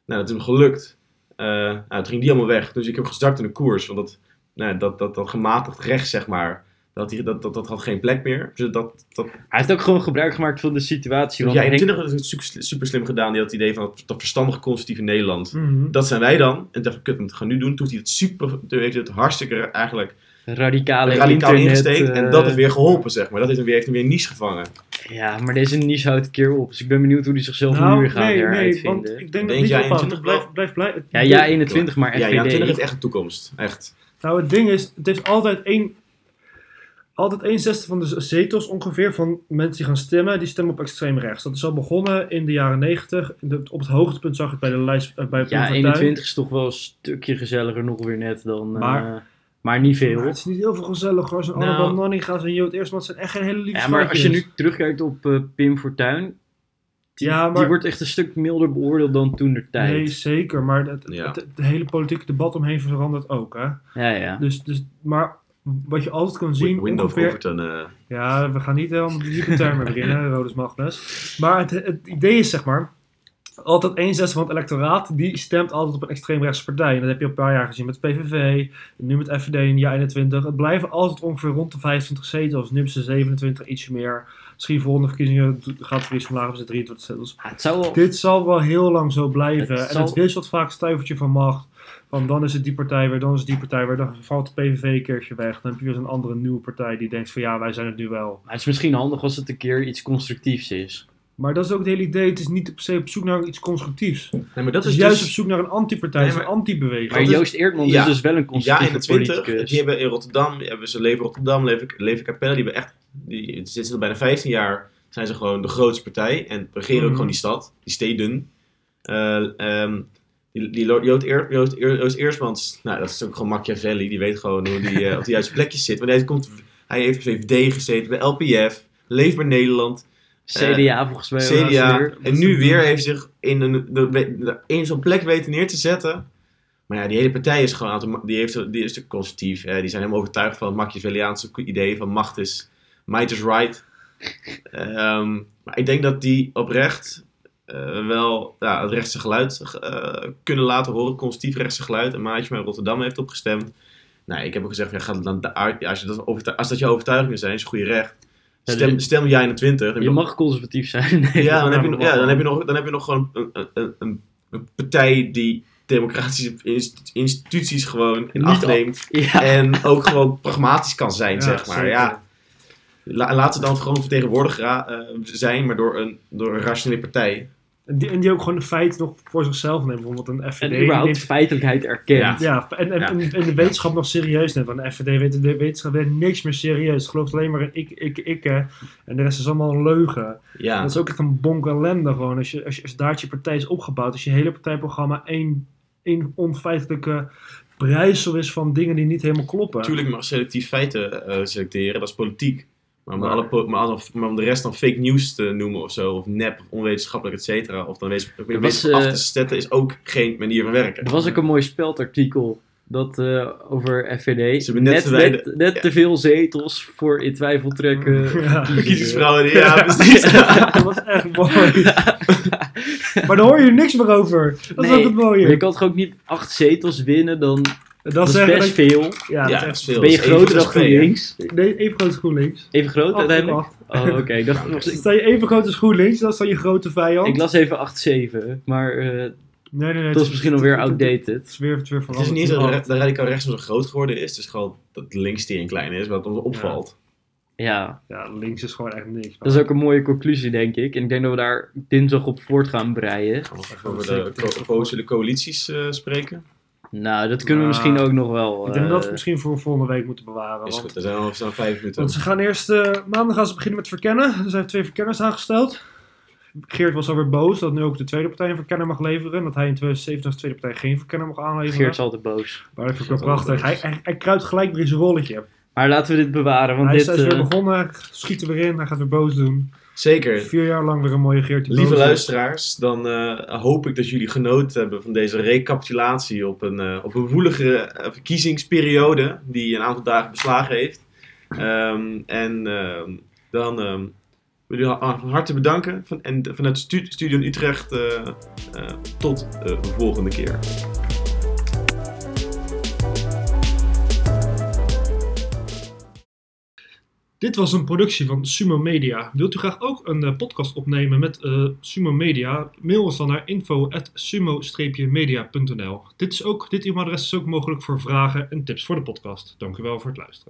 Nou, dat is hem gelukt. Eh, nou, toen ging die allemaal weg. Dus ik heb gestart in de koers. Want dat, nou, dat, dat, dat gematigd rechts, zeg maar, dat, die, dat, dat, dat had geen plek meer. Dus dat, dat, Hij heeft ook gewoon gebruik gemaakt van de situatie. ja, Want in Henk- 20 is het super, super slim gedaan. Die had het idee van dat, dat verstandige conservatieve Nederland. Mhm. Dat zijn wij dan. En dacht, kut, we gaan nu doen. Toen heeft hij het super, heeft hij het hartstikke eigenlijk radicale internet... En eh, dat heeft weer geholpen, zeg maar. Dat heeft hem weer, heeft hem weer een niche gevangen. Ja, maar deze niche houdt een keer op. Dus ik ben benieuwd hoe hij zichzelf nu Nou, weer gaat nee, nee, want ik denk dat Denk het niet jij ophoudt. 21 Het blijft, Ja, ja, 21, maar Ja, FVD. ja, 20 heeft echt een toekomst. Echt. Nou, het ding is, het heeft altijd één... Altijd een zesde van de zetels ongeveer van mensen die gaan stemmen, die stemmen op extreem rechts. Dat is al begonnen in de jaren 90. De- op het hoogtepunt zag ik het bij de lijst eh, bij Ja, Fortuyn. 21 is toch wel een stukje gezelliger nog weer net dan... eh, Maar- maar, niet Maar veel. het is niet heel veel gezellig hoor. Zo'n Nou. Annabel Nanninga en Jood Eerstman zijn echt geen hele lieve Ja, maar als je nu terugkijkt op eh, Pim Fortuyn... Die, Ja, die maar- wordt echt een stuk milder beoordeeld dan toen de tijd. Nee, zeker. Maar het, Ja. het, het hele politieke debat omheen verandert ook. Hè? Ja, ja. Dus, dus, maar wat je altijd kan zien, Window of ongeveer... Overton. eh, Ja, we gaan niet helemaal diepe termen beginnen, Rodus Magnus. Maar het, het idee is, zeg maar, altijd een zesde van het electoraat, die stemt altijd op een extreemrechtse partij. En dat heb je een paar jaar gezien met PVV, nu met FVD in de jaar 21. Het blijven altijd ongeveer rond de 25 zetels. Nu ze 27, ietsje meer. Misschien volgende verkiezingen gaat het verlies omlaag, hebben ze 23 zetels. Ja, wel... Dit zal wel heel lang zo blijven. Het En het wisselt vaak stuivertje van macht. Want dan is het die partij weer, dan is het die partij weer. Dan valt de PVV een keertje weg. Dan heb je weer zo'n andere nieuwe partij die denkt van ja, wij zijn het nu wel. Maar het is misschien handig als het een keer iets constructiefs is. Maar dat is ook het hele idee. Het is niet per se op zoek naar iets constructiefs. Nee, maar dat Het is is juist dus... op zoek naar een antipartij, Nee, een antibeweging. Maar Joost Eertman ja. is dus wel een Ja, constructieve 21. politicus. Die hebben in Rotterdam, die hebben ze Leven Rotterdam, Leven, Leven Capelle, die hebben echt, die die zitten al bijna 15 jaar, zijn ze gewoon de grootste partij en regeren ook Mhm. gewoon die stad, die steden. Eh, ehm, die, Eer, Joost, Eer- Joost Eersmans, nou dat is ook gewoon Machiavelli, die weet gewoon hoe die eh, op de juiste plekjes zit. Want hij, komt, hij heeft bij VVD gezeten, bij LPF, Leefbaar Nederland, CDA volgens mij. CDA. En nu weer heeft zich in, een, de, de- in zo'n plek weten neer te zetten. Maar ja, die hele partij is gewoon die, heeft, die is natuurlijk conservatief. Hè. Die zijn helemaal overtuigd van het Machiavelliaanse idee van macht is, might is right. Ehm, maar ik denk dat die oprecht eh, wel ja, het rechtse geluid eh, kunnen laten horen. Conservatief rechtse geluid. Een maatje mij in Rotterdam heeft opgestemd. Nou, ik heb ook gezegd, ja, ga dan als, je dat als dat je overtuigingen zijn, is het goede recht. Stem, stem jij 21. dan heb Je nog- mag conservatief zijn. Nee. ja, dan heb, je, Ja, nog- ja, dan, heb je nog, dan heb je nog gewoon een, een, een, een partij die democratische inst- instituties gewoon in Niet acht neemt. Ja. En ook gewoon pragmatisch kan zijn, Ja, zeg maar. zeker. Ja. La, laat ze dan gewoon vertegenwoordiger eh, zijn, maar door een, door een rationele partij. En die, en die ook gewoon de feiten nog voor zichzelf nemen. Bijvoorbeeld een FVD. En die überhaupt neemt- feitelijkheid erkent. Ja. ja, en, en, Ja. en- en de wetenschap nog serieus neemt. Want de FVD weet de wetenschap weet niks meer serieus. Het gelooft alleen maar in ik, ik, ik. hè. En de rest is allemaal een leugen. Ja, Dat is ook echt een bonk ellende gewoon. Als je, als je, als daar je partij is opgebouwd. Als je hele partijprogramma één, één onfeitelijke breidsel is van dingen die niet helemaal kloppen. natuurlijk mag selectief feiten eh, selecteren, dat is politiek. Maar om, Maar- alle, maar, alle- maar om de rest dan fake news te noemen of zo, of nep, of onwetenschappelijk, et cetera, of dan wees, was, af eh, te zetten, is ook geen manier van werken. Er was ook een mooi speldartikel dat, eh, over FVD. Ze hebben net net te weinig- net, net ja. te veel zetels voor in twijfel trekken. Ja. Kiezers,vrouwen, die- ja, precies. dat was echt mooi. maar daar hoor je niks meer over. Dat is Nee, ook het mooie. Je kan toch ook niet acht zetels winnen, dan dat dat is best dat- veel. Ja, Ja, dat is veel. Ben je groter dan de? GroenLinks? nee, even groot als GroenLinks. Even groot. Oh, oké. Dacht steeds- sta je even groot als GroenLinks, dat is dan je grote vijand. Ik las even 8-7, maar eh, nee, nee, nee. dat is misschien alweer Het outdated. is weer, het is weer Het is niet zo dat de radicaal rechts zo groot geworden is. Het is gewoon dat links die een klein is, wat ons opvalt. Ja, Ja, links is gewoon echt niks. dat is ook een mooie conclusie, denk ik. En ik denk dat we daar dinsdag op voort gaan breien. Gaan we nog even over de co- potentiële coalities eh, spreken? Nou, dat kunnen we misschien ook nog wel. Ik denk dat we eh, het misschien voor volgende week moeten bewaren. Is want- goed, er zijn al zo'n vijf minuten. Want ze gaan eerst, eh, maandag gaan ze beginnen met verkennen. Er zijn twee verkenners aangesteld. Geert was alweer boos dat nu ook de tweede partij een verkenner mag leveren. En dat hij in 2017 als tweede partij geen verkenner mag aanleveren. Geert is altijd boos. Maar dat vind ik wel prachtig. Hij, hij, hij kruipt gelijk weer in zijn rolletje. Maar laten we dit bewaren, want hij is, dit... hij is weer eh, begonnen, schiet er weer in, hij gaat weer boos doen. Zeker. Vier jaar lang weer een mooie Geert die Lieve luisteraars, dan eh, hoop ik dat jullie genoten hebben van deze recapitulatie op een, eh, op een woelige eh, verkiezingsperiode die een aantal dagen beslagen heeft. Ehm, en ehm, dan ehm, wil ik jullie van harte bedanken van, en vanuit stu Studio Utrecht tot de volgende keer. Dit was een productie van Sumo Media. Wilt u graag ook een eh, podcast opnemen met eh, Sumo Media? Mail ons dan naar info.sumo-media.nl. Dit, is ook, dit e-mailadres is ook mogelijk voor vragen en tips voor de podcast. Dank u wel voor het luisteren.